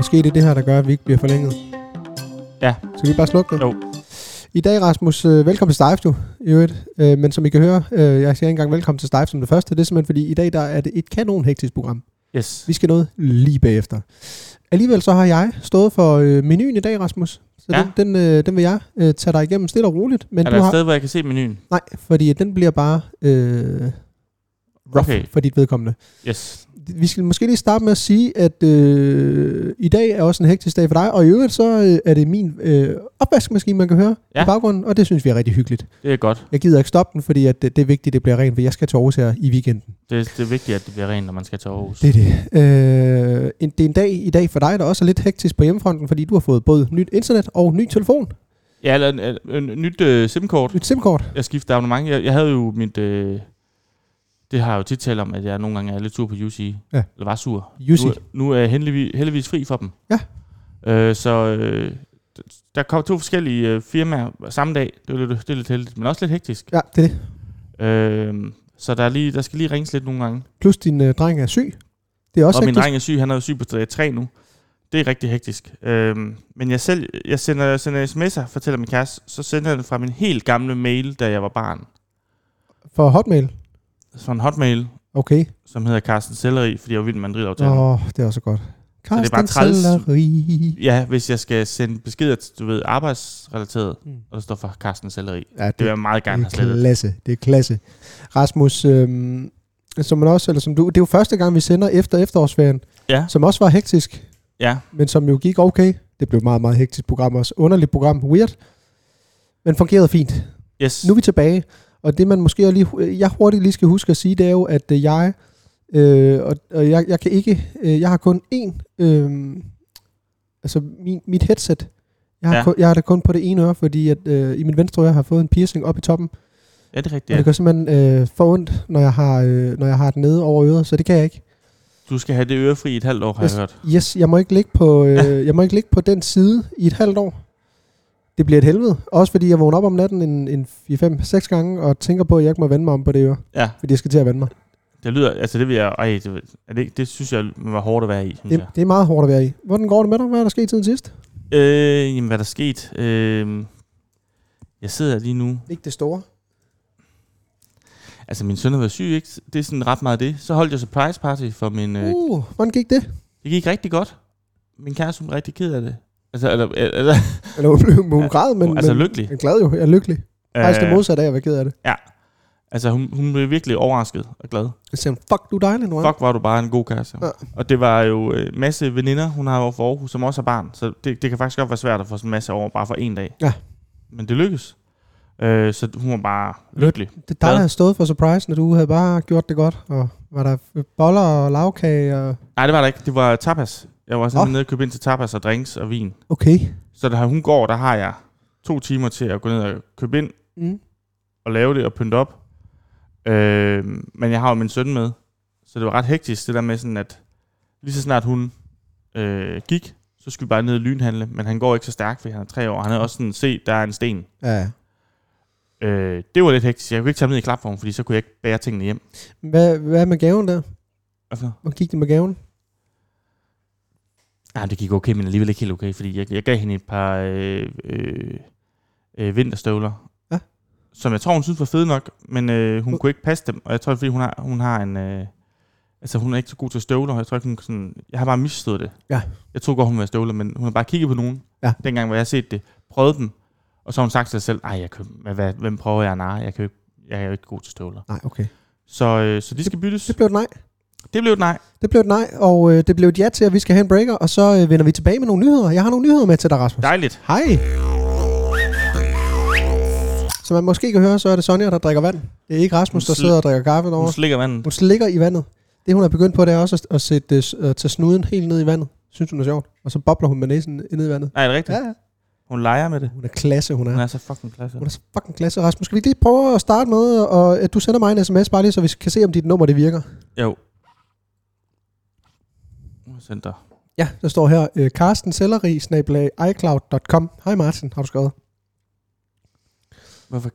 Måske det er det her, der gør, at vi ikke bliver forlænget. Ja. Skal vi bare slukke det? Jo. I dag, Rasmus, øh, velkommen til Stejf, du, i øvrigt. Øh, men som I kan høre, øh, jeg siger ikke engang velkommen til Stejf som det første. Det er simpelthen, fordi i dag der er det et kanon hektisk program. Yes. Vi skal noget lige bagefter. Alligevel så har jeg stået for øh, menuen i dag, Rasmus. Så Ja. den, den, øh, den vil jeg øh, tage dig igennem stille og roligt. Men er du der et har... sted, hvor jeg kan se menuen? Nej, fordi den bliver bare øh, rough Okay. for dit vedkommende. Yes. Vi skal måske lige starte med at sige, at øh, i dag er også en hektisk dag for dig, og i øvrigt så øh, er det min øh, opvaskemaskine, man kan høre ja. I baggrunden, og det synes vi er rigtig hyggeligt. Det er godt. Jeg gider ikke stoppe den, fordi at det, det er vigtigt, at det bliver rent, for jeg skal til Aarhus her i weekenden. Det, det er vigtigt, at det bliver rent, når man skal til Aarhus. Det er det. Øh, en, det er en dag i dag for dig, der også er lidt hektisk på hjemmefronten, fordi du har fået både nyt internet og ny telefon. Ja, eller en, en, en nyt øh, SIM-kort. Nyt SIM-kort. Jeg skiftede abonnement. Jeg, jeg havde jo mit... Øh, det har jeg jo tit talt om, at jeg nogle gange er lidt sur på UC. Ja. Eller var sur. UC. Nu, nu er jeg heldigvis, heldigvis fri for dem. Ja. Øh, så øh, der kom to forskellige øh, firmaer samme dag. Det, var lidt, det er lidt heldigt, men også lidt hektisk. Ja, det er det. Øh, så der, er lige, der skal lige ringes lidt nogle gange. Plus din øh, dreng er syg. Det er også og min hektisk. dreng er syg, han er jo syg på stadie 3 nu. Det er rigtig hektisk. Øhm, men jeg selv, jeg sender, jeg sender sms'er, fortæller min kæreste, så sender jeg den fra min helt gamle mail, da jeg var barn. For Hotmail. Fra en hotmail, Okay. som hedder Carsten Selleri, fordi jeg var vild med Madrid-aftalen. Åh, oh, det er også godt. det er bare Carsten træls. Selleri. Ja, hvis jeg skal sende beskeder, til, du ved, arbejdsrelateret, Mm. og der står for Carsten Selleri. Ja, Det vil jeg meget gerne have det er slettet. klasse. Det er klasse. Rasmus, øhm, som man også, eller som du, det er jo første gang, vi sender efter efterårsferien, Ja, som også var hektisk, ja. men som jo gik okay. Det blev et meget, meget hektisk program også. Underligt program, weird, men fungerede fint. Yes. Nu er vi tilbage, og det man måske lige, jeg hurtigt lige skal huske at sige, det er jo, at øh, jeg, øh, og, og jeg, jeg kan ikke, øh, jeg har kun én, øh, altså min, mit headset, jeg har, ja. Kun, jeg har det kun på det ene øre, fordi at, øh, i min venstre øre har fået en piercing op i toppen, ja, det er rigtigt. og det gør simpelthen øh, for ondt, når jeg, har, øh, når jeg har den nede over øret, så det kan jeg ikke. Du skal have det ørefri i et halvt år, har Yes. jeg hørt. Yes, jeg må ikke ligge på, øh, jeg må ikke ligge på den side i et halvt år. Det bliver et helvede. Også fordi jeg vågner op om natten en, en 4-5-6 gange og tænker på, at jeg ikke må vende mig om på det øre. Ja, Fordi jeg skal til at vende mig. det lyder, altså det vil jeg, ej, det, er det, det synes jeg var hårdt at være i, synes Det, jeg. det er meget hårdt at være i. Hvordan går det med dig? Hvad er der sket siden sidst? Øh, jamen, hvad er der sket? Øh, jeg sidder lige nu. Ikke det store. Altså, min søn har været syg, ikke? Det er sådan ret meget det. Så holdt jeg surprise party for min... Øh, Uh, hvordan gik det? det gik rigtig godt. Min kæreste er rigtig ked af det. Altså, eller, eller, Eller hun blev hun græd, men, altså men lykkelig. jeg er glad jo. Jeg er lykkelig. Faktisk det Øh, modsatte af at være ked af det. Altså, hun, hun blev virkelig overrasket og glad. Jeg siger, fuck, du er dejlig nu. hva'?" Fuck, var du bare en god kæreste. Ja. Og det var jo øh, masse veninder, hun har over for Aarhus, som også har barn. Så det, det kan faktisk godt være svært at få sådan en masse over bare for en dag. Ja. Men det lykkedes. Øh, så hun var bare lykkelig. Det er dig, der havde stået for surprise, når du havde bare gjort det godt. Og var der boller og lavkage og... Nej, det var der ikke. Det var tapas. Jeg var sådan oh. nede og købe ind til tapas og drinks og vin. Okay. Så da hun går, der har jeg to timer til at gå ned og købe ind Mm. og lave det og pynte op. Øh, men jeg har jo min søn med, så det var ret hektisk det der med sådan, at lige så snart hun øh, gik, så skulle vi bare ned og lynhandle, men han går ikke så stærkt, fordi han er tre år. Han havde også sådan, se, der er en sten. Ja. Øh, det var lidt hektisk. Jeg kunne ikke tage ham ned i klapvognen, fordi så kunne jeg ikke bære tingene hjem. Hvad, hvad med gaven der? Hvad for? Hvordan gik det med gaven? Ja, det gik okay, men alligevel ikke helt okay, fordi jeg, jeg gav hende et par øh, øh, øh, vinterstøvler, Ja. som jeg tror, hun synes var fede nok, men øh, hun kunne ikke passe dem, og jeg tror, det er, fordi hun har, hun har en... Øh, altså, hun er ikke så god til støvler, og jeg tror ikke, hun sådan... Jeg har bare misforstået det. Ja. Jeg tror godt, hun var støvler, men hun har bare kigget på nogen, Ja. dengang, hvor jeg har set det, prøvet dem, og så har hun sagt til sig selv, ej, jeg kan, hvad, hvad, hvem prøver jeg at narre? Jeg, kan jo ikke, jeg er jo ikke god til støvler. Nej, okay. Så, øh, så de skal byttes. Det blev et nej. Det blev et nej. Det blev et nej, og øh, det blev et ja til, at vi skal have en breaker, og så øh, vender vi tilbage med nogle nyheder. Jeg har nogle nyheder med til dig, Rasmus. Dejligt. Hej. Som man måske kan høre, så er det Sonja, der drikker vand. Det er ikke Rasmus, der sidder og drikker kaffe derovre. Hun slikker vandet. Hun slikker i vandet. Det, hun er begyndt på, det er også at, at, sætte, øh, at tage snuden helt ned i vandet. Synes hun er sjovt. Og så bobler hun med næsen ned i vandet. Nej, er det rigtigt? Ja, ja. Hun leger med det. Hun er klasse, hun er. Hun er så fucking klasse. Hun er så fucking klasse. Rasmus, skal vi lige prøve at starte med, og at du sender mig en sms, bare lige så vi kan se, om dit nummer det virker. Jo. Center. Ja, der står her, øh, Carsten Selleri, icloud.com. Hej Martin, har du skrevet. Hvorfor?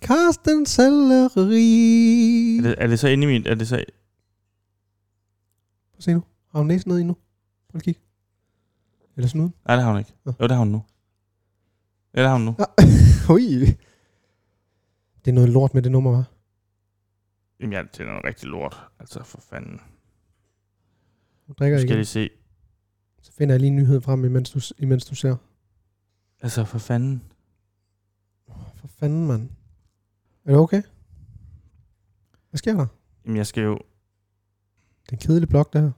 Carsten Selleri. Er det, er det så inde i min... Er det så... Prøv se nu. Har hun næsen ned i nu? Prøv at kigge. Eller noget. Nej, det har hun ikke. Nå. Jo, det har hun nu. Ja, det har hun nu. Ui. Det er noget lort med det nummer, var. Jamen, ja, det er noget rigtig lort. Altså, for fanden. Du drikker Nu skal igen. lige se. Så finder jeg lige en nyhed frem, imens du, imens du ser. Altså, for fanden. For fanden, mand. Er det okay? Hvad sker der? Jamen, jeg skal jo... Det er en kedelig blok, det her.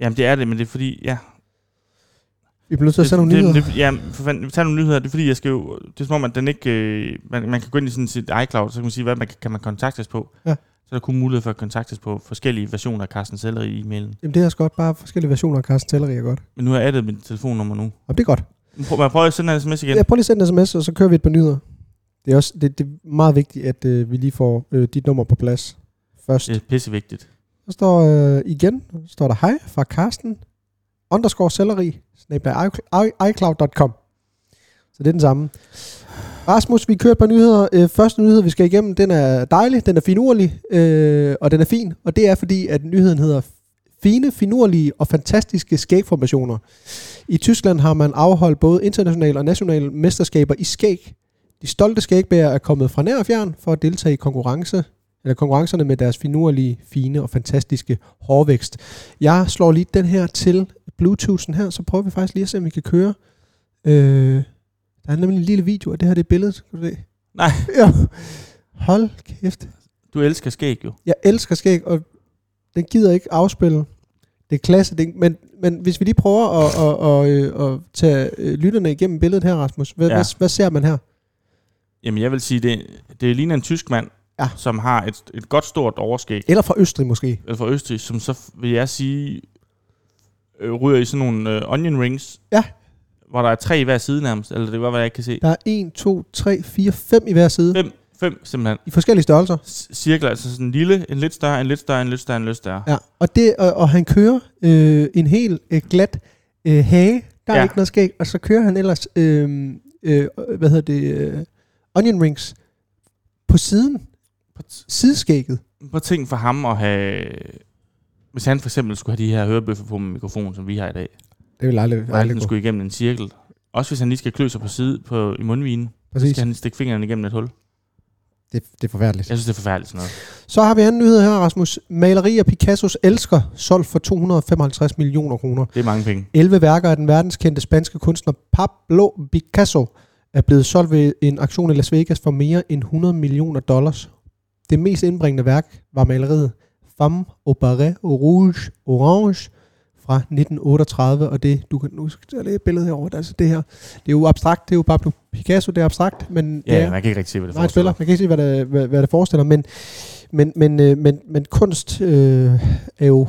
Jamen, det er det, men det er fordi... Ja, Vi bliver nødt til at sende nogle det, nyheder. det, ja, for fanden, vi tager nogle nyheder. Det er fordi, jeg skal jo... Det er som om, at den ikke... Øh, man, man kan gå ind i sådan sit iCloud, så kan man sige, hvad man, kan- kan man kontaktes på. Ja. Så er der kun mulighed for at kontaktes på forskellige versioner af Carsten Seller i e-mailen. Jamen, det er også godt. Bare forskellige versioner af Carsten Telleri er godt. Men nu har jeg addet mit telefonnummer nu. Og det er godt. Prøv, man prøver at sende en sms igen. Jeg prøver lige at sende en sms, og så kører vi et par nyheder. Det er også det, det er meget vigtigt, at øh, vi lige får øh, dit nummer på plads først. Det er pissevigtigt. Så står øh, igen, står der hej fra Karsten, underscore selleri, snabla iCloud.com. Så det er den samme. Rasmus, vi kører et par nyheder. Øh, første nyhed, vi skal igennem, den er dejlig, den er finurlig, øh, og den er fin. Og det er fordi, at nyheden hedder fine, finurlige og fantastiske skægformationer. I Tyskland har man afholdt både internationale og nationale mesterskaber i skæg. De stolte skægbærer er kommet fra nær og fjern for at deltage i konkurrence eller konkurrencerne med deres finurlige, fine og fantastiske hårvækst. Jeg slår lige den her til Bluetoothen her, så prøver vi faktisk lige at se, om vi kan køre. Øh, der er nemlig en lille video, og det her det er billedet. Kan du se? Nej. Ja. Hold kæft. Du elsker skæg jo. Jeg elsker skæg, og den gider ikke afspille. Det er klasse, det, men, men hvis vi lige prøver at, at, at, at, at tage øh, lytterne igennem billedet her, Rasmus. Hvad, Ja. hvad, hvad ser man her? Jamen, jeg vil sige, det, det ligner en tysk mand, Ja. som har et, et godt stort overskæg. Eller fra Østrig måske. Eller fra Østrig, som så vil jeg sige, øh, ryger i sådan nogle øh, onion rings. Ja. Hvor der er tre i hver side nærmest. Eller det kan godt være, jeg ikke kan se. Der er 1, 2, 3, 4, 5 i hver side. Fem, fem simpelthen. I forskellige størrelser. S- cirkler, altså sådan en lille, en lidt større, en lidt større, en lidt større, en lidt større. Ja, og, det, og, og han kører øh, en helt øh, glat øh, hage. Der er Ja. ikke noget skæg. Og så kører han ellers, øh, øh, hvad hedder det, øh, onion rings på siden. På, t- Sideskægget. på ting for ham at have... Hvis han for eksempel skulle have de her hørebøffer på med mikrofon, som vi har i dag, Det vil aldrig, aldrig den gå. skulle igennem en cirkel. Også hvis han lige skal klø sig på side på, i mundvinen, så Præcis. skal han stikke fingrene igennem et hul. Det, det er forfærdeligt. Jeg synes, det er forfærdeligt sådan noget. Så har vi anden nyhed her, Rasmus. Maleri af Picassos elsker, solgt for 255 millioner kroner. Det er mange penge. 11 værker af den verdenskendte spanske kunstner Pablo Picasso er blevet solgt ved en aktion i Las Vegas for mere end 100 millioner dollars. Det mest indbringende værk var maleriet Femme au barret au rouge orange fra 1938, og det, du kan nu skal jeg lægge et billede herovre, altså det her, det er jo abstrakt, det er jo Pablo Picasso, det er abstrakt, men det Ja, er, man kan ikke rigtig se, hvad det Nej, forestiller. Man kan ikke se, hvad det, hvad, hvad det forestiller, men, men, men, øh, men, men kunst øh, er jo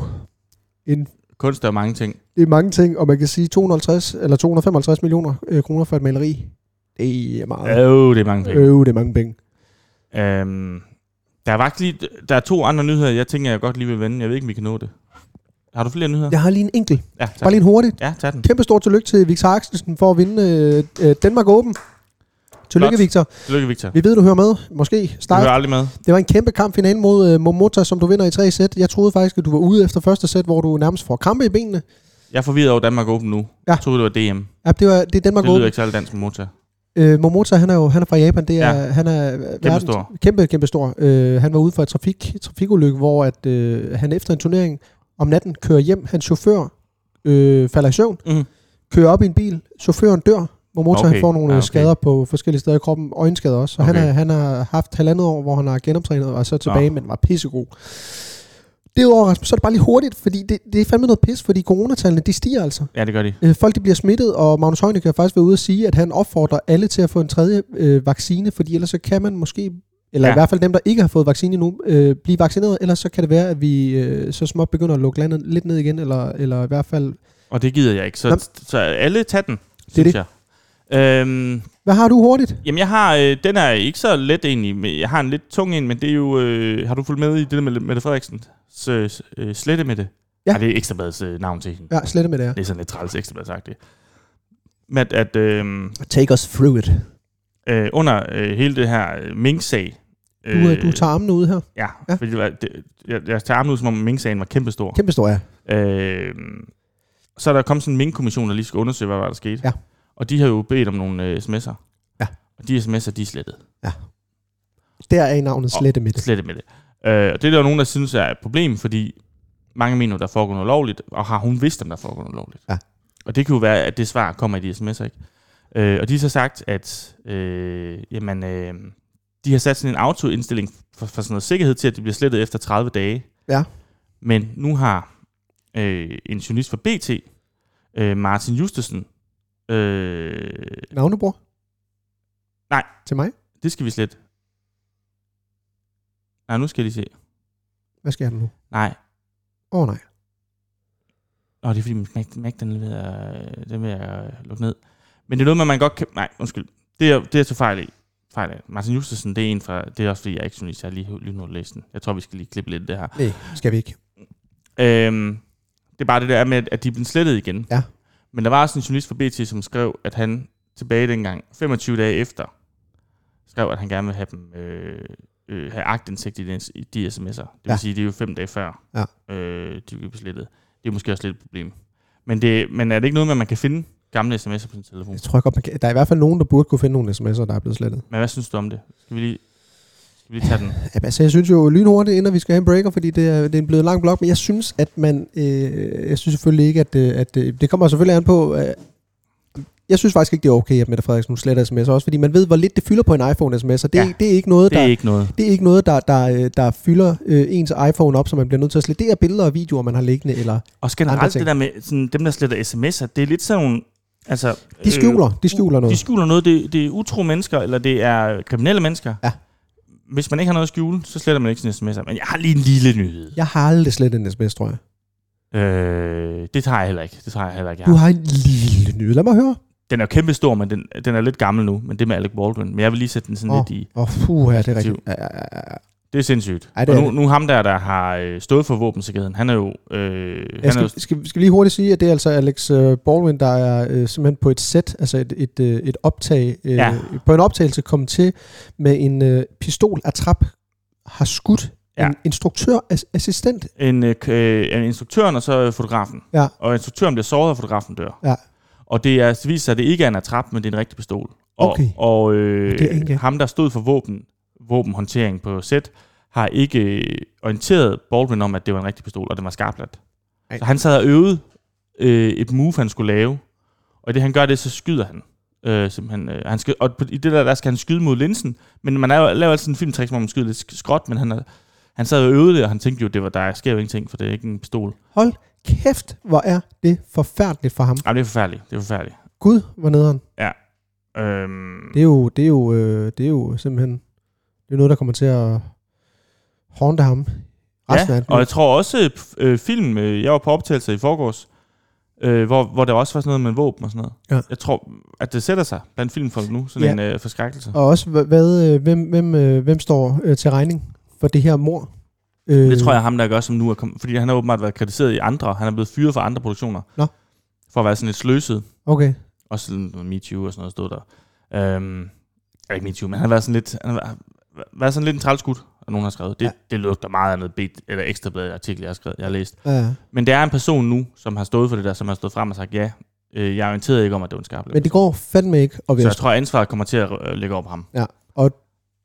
en, Kunst er mange ting. det er mange ting, og man kan sige 250 eller 255 millioner øh, kroner for et maleri. Det er meget. Øh, det er mange penge. Øh, det er mange penge. Øhm, der er faktisk lige, der er to andre nyheder, jeg tænker, jeg godt lige vil vende. Jeg ved ikke, om vi kan nå det. Har du flere nyheder? Jeg har lige en enkelt. Ja, Bare lige en hurtigt. Ja, tag den. Kæmpe stort tillykke til Victor Axelsen for at vinde øh, øh, Danmark Open. Tillykke. Victor. Tillykke, Victor. Vi ved, du hører med. Måske. Du Start. hører aldrig med. Det var en kæmpe kamp finalen mod øh, Momota, som du vinder i tre sæt. Jeg troede faktisk, at du var ude efter første sæt, hvor du nærmest får krampe i benene. Jeg er forvirret over Danmark Open nu. Ja. Jeg troede, det var DM. Ja, det, var, det er Danmark Det lyder Open. ikke særlig dansk med motor. Øh, Momota, han er jo han er fra Japan. Det er, Ja. Han er verdens- stor. Kæmpe, kæmpe stor. Øh, han var ude for et trafik, trafikulykke, hvor at, øh, han efter en turnering om natten kører hjem. Hans chauffør øh, falder i søvn, Mm. kører op i en bil. Chaufføren dør. Momota okay. Okay. han får nogle Ah, ah, okay. skader på forskellige steder i kroppen. Øjenskader også. Så okay. han, er, han har haft halvandet år, hvor han har genoptrænet og er så tilbage, Nå. men var pissegod. Derudover, Rasmus, så er det bare lige hurtigt, fordi det, det er fandme noget pis, fordi coronatallene, de stiger altså. Ja, det gør de. Øh, folk de bliver smittet, og Magnus Heunicke har faktisk været ude at sige, at han opfordrer alle til at få en tredje øh, vaccine, fordi ellers så kan man måske, eller ja. Ja. i hvert fald dem, der ikke har fået vaccine endnu, øh, blive vaccineret, ellers så kan det være, at vi øh, så småt begynder at lukke landet lidt ned igen, eller, eller i hvert fald... Og det gider jeg ikke. Så, Nå. så alle tager den, Det er synes det. jeg. Øhm, Hvad har du hurtigt? jamen, jeg har, øh, den er ikke så let egentlig. Jeg har en lidt tung en, men det er jo... Øh, har du fulgt med i det der med Mette Frederiksen? Så, øh, slette med det. Ja. Ej, det er Ekstrabladets øh, navn til hende. Ja, slette med det her. Det er sådan lidt træls Ekstrabladet sagt det. Men at øh, Take us through it. øh, under øh, hele det her øh, Mink-sag... Du, øh, du tager armene ud her. Ja, Ja. ja. fordi det var, det, jeg, jeg tager armen ud, som om Mink-sagen var kæmpestor. Kæmpe stor, ja. Øh, så er der kommet sådan en minkkommission, der lige skal undersøge, hvad var der skete. Ja. Og de har jo bedt om nogle øh, sms'er. Ja. Og de sms'er, de er slettet. Der er i navnet slette med det. Slette med det. Øh, og det er der jo nogen, der synes er et problem, fordi mange mener, der foregår noget lovligt, og har hun vidst, om der foregår noget lovligt. Ja. Og det kan jo være, at det svar kommer i de sms'er, ikke? Øh, og de har så sagt, at øh, jamen, øh, de har sat sådan en autoindstilling for, for sådan noget sikkerhed til, at det bliver slettet efter 30 dage. Ja. Men nu har øh, en journalist fra BT, øh, Martin Justesen, øh, Navnebror? Nej. Til mig? det skal vi slet. Nej, nu skal jeg lige se. Hvad skal jeg nu? Nej, Åh oh, nej. Åh, det er fordi min Mac, Mac den er ved at, den er ved at lukke ned. Men det er noget, man, man godt kan... Nej, undskyld. Det er, det er så fejl i. Fejl af. Martin Justesen, det er en fra... Det er også fordi, jeg ikke journalist. Jeg lige, lige nu læst den. Jeg tror, vi skal lige klippe lidt af det her. Nej, skal vi ikke. Øhm, det er bare det der med, at de blevet slettet igen. Ja. Men der var også en journalist fra BT, som skrev, at han tilbage dengang, 25 dage efter, skrev, at han gerne vil have dem øh, øh, have agtindsigt i, den, i de sms'er. Det vil Ja. sige, det er jo fem dage før, Ja. øh, de bliver slettet. Det er måske også lidt et problem. Men, det, men er det ikke noget med, at man kan finde gamle sms'er på sin telefon? Jeg tror godt, man kan. Der er i hvert fald nogen, der burde kunne finde nogle sms'er, der er blevet slettet. Men hvad synes du om det? Skal vi lige, skal vi lige tage den? Ja, altså, jeg synes jo lynhurtigt, inden vi skal have en breaker, fordi det er, det er en blevet lang blok, men jeg synes, at man, øh, jeg synes selvfølgelig ikke, at, øh, at øh, det kommer selvfølgelig an på, øh, jeg synes faktisk ikke, det er okay, at Mette Frederiksen nu sletter sms'er, også fordi man ved, hvor lidt det fylder på en iPhone sms'er. Det, Ja. det er ikke noget, Det der, er ikke noget. det er ikke noget, der, der, øh, der fylder øh, ens iPhone op, så man bliver nødt til at slette. Det er billeder og videoer, man har liggende, eller Og generelt det der med sådan, dem, der sletter sms'er, det er lidt sådan nogle... Altså, de skjuler, de skjuler De noget. skjuler noget. Det, det er utro mennesker, eller det er kriminelle mennesker. Ja. Hvis man ikke har noget at skjule, så sletter man ikke sin sms'er. Men jeg har lige en lille nyhed. Jeg har aldrig slettet en sms, tror jeg. Øh, det tager jeg heller ikke. Det tager jeg heller ikke. Jeg Du har. en lille nyhed. Lad mig høre. Den er kæmpe stor, men den, den er lidt gammel nu. Men det med Alec Baldwin. Men jeg vil lige sætte den sådan Åh. lidt i... Åh, oh, puh, ja, det er rigtigt. Ja, ja, ja. Det er sindssygt. Ej, det og er nu, det. nu ham der, der har øh, stået for våbensikkerheden, han er jo... Øh, han Jeg er jo skal, skal, skal lige hurtigt sige, at det er altså Alex øh, Baldwin, der er øh, simpelthen på et sæt, altså et, et, øh, et optag, øh, Ja. på en optagelse kommet til med en øh, pistol af trap, har skudt Ja. en instruktørassistent. en, øh, en instruktøren og så fotografen. Ja. Og instruktøren bliver såret, og fotografen dør. Ja. Og det er, viser sig, at det ikke er en atrap, men det er en rigtig pistol. Og, Okay. og øh, Det er ham, der stod for våben, våbenhåndtering på sæt, har ikke orienteret Baldwin om, at det var en rigtig pistol, og den var skarpladt. Så han sad og øvede øh, et move, han skulle lave. Og i det han gør det, så skyder han. Øh, simpelthen, øh, han skal, og på, i det der, der skal han skyde mod linsen. Men man er laver altid en filmtrick, hvor man skyder lidt sk- skråt, men han, er, han sad og øvede det, og han tænkte jo, det var, der sker jo ingenting, for det er ikke en pistol. Hold kæft, hvor er det forfærdeligt for ham. Ej, det er forfærdeligt. Det er forfærdeligt. Gud, hvor nederen. Øhm, Det er jo, det er jo, øh, det er jo simpelthen det er noget, der kommer til at håndte ham resten af ja, hans og jeg tror også, øh, film, øh, jeg var på optagelse i forgårs, øh, hvor, hvor der også var sådan noget med våben og sådan noget. Ja. Jeg tror, at det sætter sig blandt filmfolk nu, sådan Ja. en øh, forskrækkelse. Og også, hvad, øh, hvem, hvem, øh, hvem står øh, til regning for det her mor? Øh, Det tror jeg ham, der gør, som nu er kommet, fordi han har åbenbart været kritiseret i andre, han er blevet fyret fra andre produktioner. Nå. For at være sådan lidt sløset. Okay. Også sådan noget MeToo og sådan noget stod der. Øhm, ikke MeToo, men han har været sådan lidt, han har været- været sådan lidt en trælskud, og nogen har skrevet. Det, Ja. ja. det lugter meget af noget eller ekstrabladet artikel, jeg har skrevet, jeg har læst. Ja, ja. Men det er en person nu, som har stået for det der, som har stået frem og sagt, ja, øh, jeg orienterede ikke om, at det var en skarp Men det går fandme ikke at Så være jeg tror, at ansvaret kommer til at øh, ligge over på ham.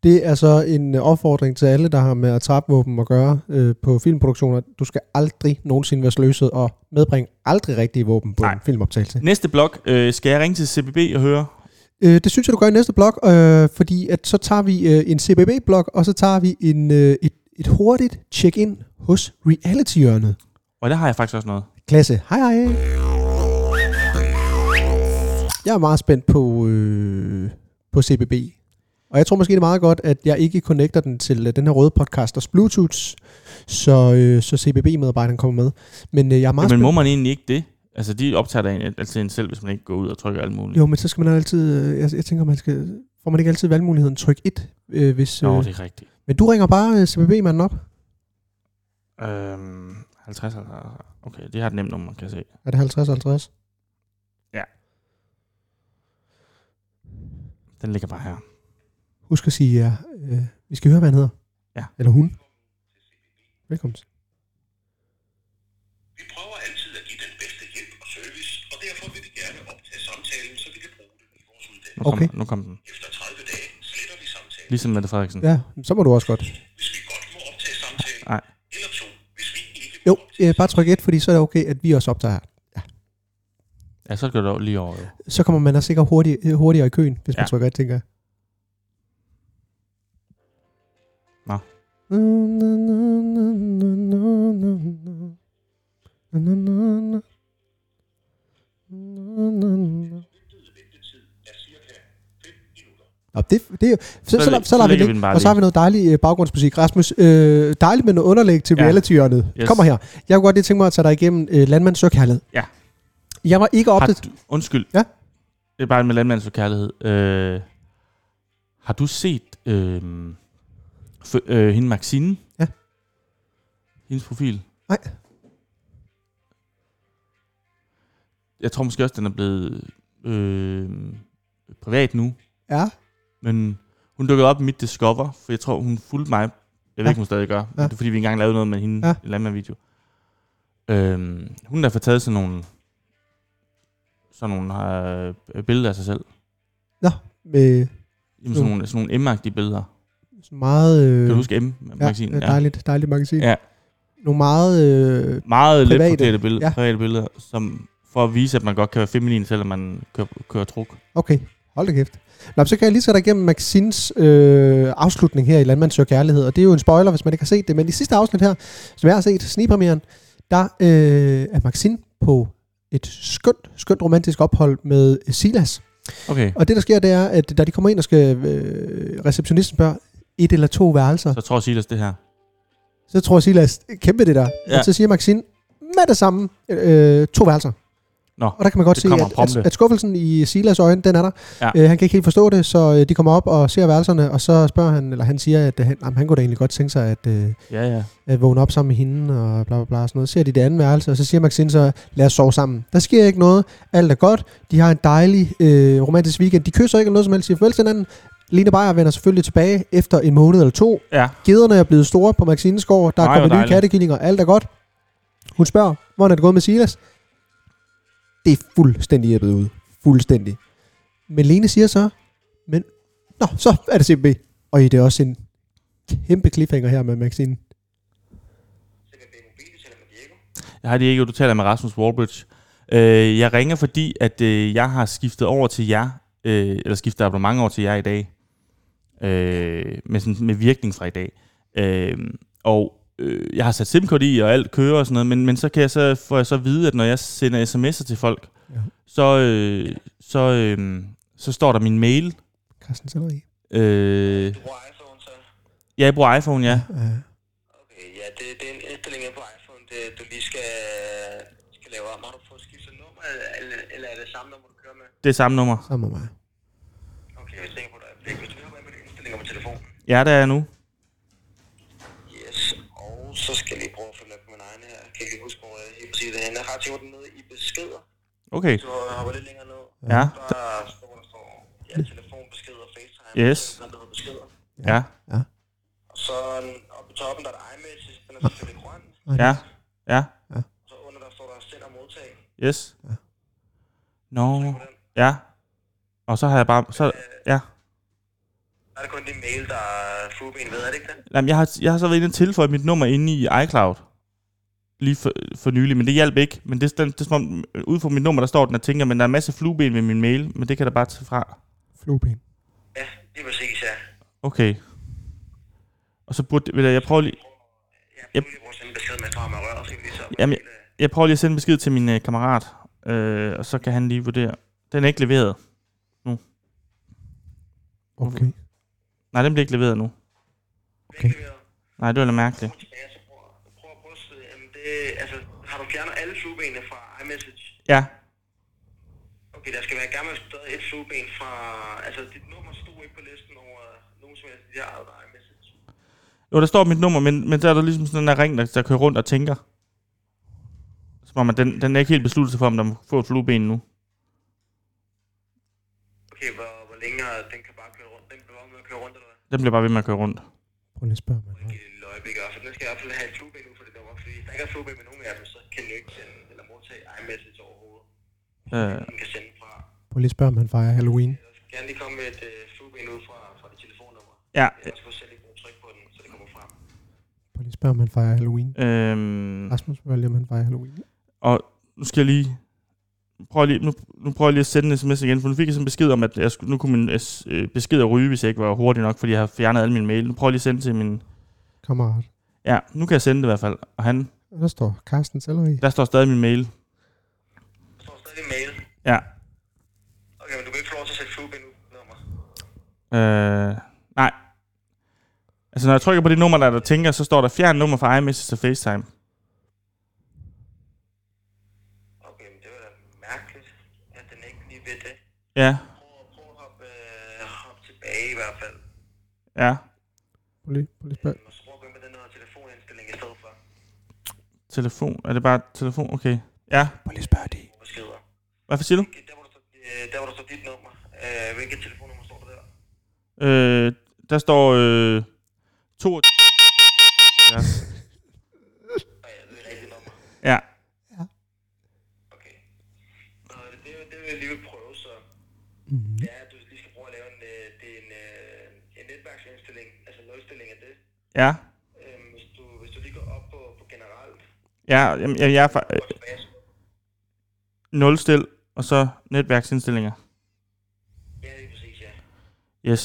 Det er så en øh, opfordring til alle, der har med atrapvåben at gøre øh, på filmproduktioner. Du skal aldrig nogensinde være sløset og medbringe aldrig rigtige våben på Nej. en filmoptagelse. Næste blok, øh, skal jeg ringe til CBB og høre? Øh, det synes jeg, du gør i næste blok, øh, fordi at så tager vi øh, en CBB-blok, og så tager vi en, øh, et, et hurtigt check-in hos reality-hjørnet. Og der har jeg faktisk også noget. Klasse. Hej hej. Jeg er meget spændt på, øh, på CBB. Og jeg tror måske, det er meget godt, at jeg ikke connecter den til øh, den her røde podcasters Bluetooth, så, øh, så CBB-medarbejderen kommer med. Men øh, jeg er meget Men spændt. må man egentlig ikke det? Altså, de optager da en- altid en selv, hvis man ikke går ud og trykker alt muligt. Jo, men så skal man altid... Øh, jeg, jeg tænker, man skal... Får man ikke altid valgmuligheden tryk 1, øh, hvis... Nå, Øh, det er rigtigt. men du ringer bare øh, CBB-manden op. Øhm, 50, 50. Okay, det har et nemt nummer, kan jeg se. Er det 50-50? Den ligger bare her. Husk at sige, ja, øh, vi skal høre, hvad han hedder. Ja. Eller hun. Velkommen til. Vi prøver altid at give den bedste hjælp og service Nu kom, Okay. nu kom den. Efter 30 dage sletter vi samtalen. Ligesom Mette Frederiksen. Ja, så må du også godt. Hvis vi godt må optage samtalen. Nej. Eller to, hvis vi ikke Jo, øh, bare tryk 1, fordi så er det okay, at vi også optager her. Ja, så går det lige over. Jo. Så kommer man da sikkert hurtig, øh, hurtigere i køen, hvis man Ja. trykker 1, tænker jeg. Nå. er cirka 5 Nå, det, det, så, så, Så så, så, lader vi det. vi Og så har vi noget dejlig øh, baggrundsmusik. Rasmus, øh, dejligt med noget underlæg til Ja. reality-hjørnet. Yes. Kommer her. Jeg kunne godt lige tænke mig at tage dig igennem øh, Landmands Søkærlighed. Ja. Jeg var ikke Har opdateret. du, undskyld. Ja. Det er bare med landmandens for kærlighed. Øh, har du set øh, f- øh, hende Maxine? Ja. Hendes profil? Nej. Jeg tror måske også, den er blevet øh, privat nu. Ja. Men hun dukkede op i mit Discover, for jeg tror, hun fulgte mig. Jeg ved Ja. ikke, hun stadig gør. Ja. Det er fordi, vi engang lavede noget med hende Ja. i landmand-video. Øhm, hun har fået taget sådan nogle, sådan nogle øh, billeder af sig selv. Med Jamen, sådan, nogle, sådan nogle M-agtige billeder. sådan meget... Øh, Kan du huske ja, M-magasinet? ja, dejligt, dejligt magasin. Ja. Nogle meget... Øh, Meget Private, private billeder, ja. ja. private billeder, som for at vise, at man godt kan være feminin, selvom man kører, kører truk. okay, hold da kæft. Nå, så kan jeg lige sætte dig igennem Maxins øh, afslutning her i Landmand Søger Kærlighed. Og det er jo en spoiler, hvis man ikke har set det. Men i sidste afsnit her, som jeg har set, snigpremieren, der øh, er Maxine på et skønt, skønt romantisk ophold med Silas. Okay, Og det, der sker, det er, at da de kommer ind og skal... Øh, receptionisten spørger, et eller to værelser. så tror Silas det her. Så tror Silas, kæmpe det der. Ja. Og så siger Maxine, med det samme, øh, to værelser. Nå, Og der kan man godt se, at, at, at skuffelsen i Silas øjne, den er der. Ja. Øh, han kan ikke helt forstå det, så øh, de kommer op og ser værelserne, og så spørger han, eller han siger, at øh, han, jamen, han kunne da egentlig godt tænke sig at, øh, Ja, ja. at vågne op sammen med hende, og bla bla bla, sådan noget. Ser de det andet værelse, og så siger Maxine så, lad os sove sammen. Der sker ikke noget, alt er godt, de har en dejlig øh, romantisk weekend, de kysser ikke noget som helst, siger farvel til hinanden. Lene Beyer vender selvfølgelig tilbage efter en måned eller to. Ja, Gederne er blevet store på Maxines gård. Der er kommet nye kattekillinger. Alt er godt. Hun spørger, hvordan er det gået med Silas? Det er fuldstændig æbbet ud. Fuldstændig. Men Lene siger så, men nå, så er det CB. Og det er også en kæmpe cliffhanger her med Maxine. CBB Mobil, vi Diego. jeg har det ikke, du taler med Rasmus Wallbridge. Øh, jeg ringer, fordi at øh, jeg har skiftet over til jer, øh, eller skiftet abonnement over til jer i dag, øh, med, sådan, med virkning fra i dag. Øh, og øh, jeg har sat SIM-kort i, og alt kører og sådan noget, men, men så kan jeg så, får jeg så vide, at når jeg sender sms'er til folk, Ja. så, øh, så, øh, så står der min mail. Carsten. Øh, Du bruger iPhone, så? ja, jeg bruger iPhone, ja. Ja. Okay, ja, det, det er en indstilling på iPhone, det, du lige skal, skal lave om. Har du fået skiftet nummer, eller, eller er det samme nummer, du kører med? Det er samme nummer. Sammen med mig. Okay, jeg tænker på dig. Hvis du ind på dine indstillinger på telefonen. Ja, det er jeg nu. Yes, og så skal jeg lige prøve at følge op på min egen her. Jeg kan ikke huske, hvor jeg helt Jeg tænkt den nede i beskeder. Okay. Så hopper lidt længere ned. Ja. Der står, der står ja, telefonbeskeder, FaceTime. Yes. Sådan noget beskeder. Ja. Og så oppe i toppen, der er der iMessage. Den er selvfølgelig grøn. Ja. Ja. Så under der står der send og modtag. Yes. Ja. På den. Ja. Og så har jeg bare... Så, ja. Der er det kun din mail, der er flueben ved, er det ikke det? Jamen, jeg har, jeg har så været inde og tilføje mit nummer inde i iCloud. Lige for, for nylig, men det hjalp ikke. Men det, det, det er som om, ude fra mit nummer, der står den og tænker, men der er en masse flueben ved min mail, men det kan der bare tage fra. Flueben. Ja, lige præcis, ja. Okay. Og så burde, vil jeg, jeg prøve lige, Jeg prøver lige jeg. Jamen, jeg prøver lige at sende besked til min øh, kammerat, øh, og så kan han lige vurdere. Den er ikke leveret. Okay. Nej, den bliver ikke leveret nu. Okay. Nej, det var da mærkeligt. Ja, så prøv, prøv at poste, jamen det, altså, har du fjernet alle fluebenene fra iMessage? Ja, Okay, der skal være gammel stadig et flueben fra, altså dit nummer stod ikke på listen over nogen som helst, de har iMessage. jo, der står mit nummer, men, men der er der ligesom sådan en ring, der, der kører rundt og tænker. Som om, at den, den er ikke helt besluttet sig for, om der må få et flueben nu. Okay, hvor, hvor længe den kan bare køre rundt, den bliver bare med at køre rundt, eller hvad? Den bliver bare ved med at køre rundt. Prøv lige at spørge mig. Øjeblik, og for den skal i hvert fald have et flueben nu for det er flueben med nogen af dem, så kan du ikke sende eller modtage iMessage overhovedet. Øh, Den kan sende fra, Prøv lige spørge, om han fejrer Halloween. eller gerne lige komme med et øh, flueben ud fra, fra dit telefonnummer. Ja, Jeg skal selv lige bruge tryk på den, så det kommer frem. Prøv lige spørge, om han fejrer Halloween. øhm, Rasmus spørger lige, om han fejrer Halloween. og nu skal jeg lige... Prøv lige, nu, nu prøver jeg lige at sende en sms igen, for nu fik jeg sådan en besked om, at jeg skulle, nu kunne min øh, besked at ryge, hvis jeg ikke var hurtig nok, fordi jeg har fjernet alle mine mail. Nu prøver jeg lige at sende til min... Kammerat. Ja, nu kan jeg sende det i hvert fald. Og han, der står Carsten Selleri. der står stadig min mail. Der står stadig mail. Ja. Okay, men du kan ikke få lov til at sætte flueben ud nummer. Øh, nej. Altså, når jeg trykker på det nummer, der, der tænker, så står der fjern nummer fra iMessage til FaceTime. Okay, men det var da mærkeligt, at den ikke lige ved det. Ja, Prøv, prøv at hoppe, øh, hoppe tilbage i hvert fald. ja. Prøv lige, prøv lige at spørge. Og så prøv at gå ind på den her telefonindstilling i stedet for. Telefon. Er det bare telefon? Okay. Ja. Prøv lige spørge. Beskeder. Hvad for siger du? Okay, der hvor der står, øh, der hvor der står dit nummer. Øh, hvilket telefonnummer står der der? Øh, der står øh, to... Ja. Ja, ja, er ja. Okay. Nå, det, det, det vil jeg lige vil prøve, så Mm. det er, at du lige skal prøve at lave en, øh, det er en, øh, en netværksindstilling, altså nulstilling af det. Ja. Øhm, hvis, du, hvis du lige går op på, på generelt, Ja, jamen, jeg, jeg er så nulstil, og så netværksindstillinger. ja, det er præcis, ja. Yes.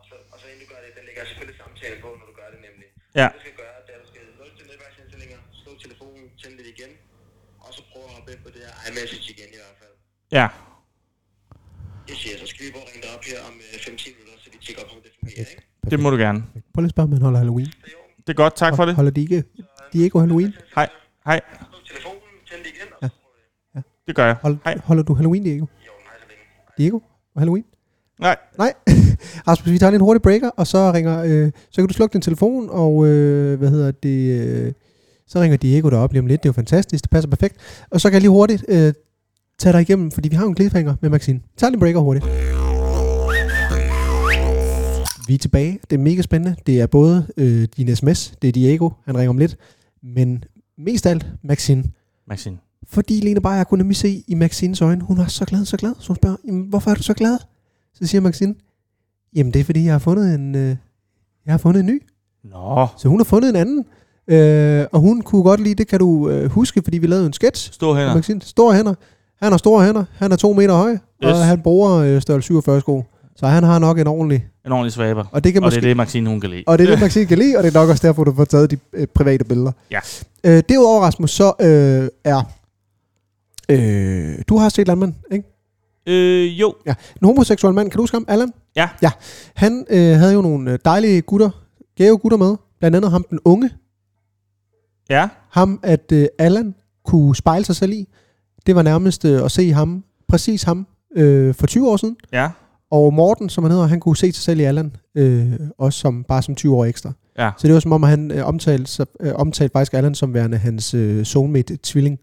Og så, og så inden du gør det, der ligger selvfølgelig samtale på, når du gør det nemlig. Ja. Det du skal gøre, det er, at du skal nul til netværksindstillinger, slå telefonen, tænde lidt igen, og så prøve at hoppe ind på det her iMessage igen i hvert fald. Ja. Jeg siger, så skal vi prøve at ringe dig op her om øh, 5-10 minutter, så vi tjekker op, om det fungerer, ikke? Det må du gerne. Prøv lige at spørge, om han holder Halloween. Det er. Det er godt. Tak for det. Holder de ikke Diego Halloween? Hej. Hej. Telefonen, tænd det gør jeg. Hold, Hej. holder du Halloween, Diego? Orden, hej så længe. Diego og Halloween? Nej. Nej. Rasmus, vi tager lige en hurtig breaker, og så ringer, øh, så kan du slukke din telefon, og øh, hvad hedder det, øh, så ringer Diego derop lige om lidt. Det er jo fantastisk, det passer perfekt. Og så kan jeg lige hurtigt øh, tage dig igennem, fordi vi har jo en cliffhanger med Maxine. Vi tager lige en breaker hurtigt. Vi er tilbage. Det er mega spændende. Det er både øh, din sms, det er Diego, han ringer om lidt, men mest af alt Maxine. Maxine. Fordi Lene Beyer kunne nemlig se i Maxines øjne, hun var så glad, så glad. Så hun spørger, jamen, hvorfor er du så glad? Så siger Maxine, jamen det er fordi, jeg har fundet en, øh, jeg har fundet en ny. Nå. Så hun har fundet en anden. Øh, og hun kunne godt lide, det kan du øh, huske, fordi vi lavede en sketch. Ja. hænder. Maxine, store hænder. Han har store hænder. Han er to meter høj. Yes. Og han bruger øh, størrelse 47 sko. Så han har nok en ordentlig. En ordentlig svaber. Og det kan Og måske, det er det, Maxine, hun kan lide. og det er det, Maxine kan lide, og det er nok også derfor, du får taget de øh, private billeder. Ja. Øh, derudover, Rasmus, så øh, er... Øh, du har set Landmand, ikke? Øh, jo. En homoseksuel mand, kan du huske ham? Allan? Ja. Ja. Han øh, havde jo nogle øh, dejlige gutter, gave gutter med. Blandt andet ham den unge. Ja. Ham, at øh, Allan kunne spejle sig selv i. Det var nærmest øh, at se ham, præcis ham, øh, for 20 år siden. Ja. Og Morten, som han hedder, han kunne se sig selv i Allan, øh, også som, bare som 20 år ekstra. Ja. Så det var som om, at han øh, omtalte, sig, øh, omtalte faktisk Allan som værende hans øh, soulmate-tvilling.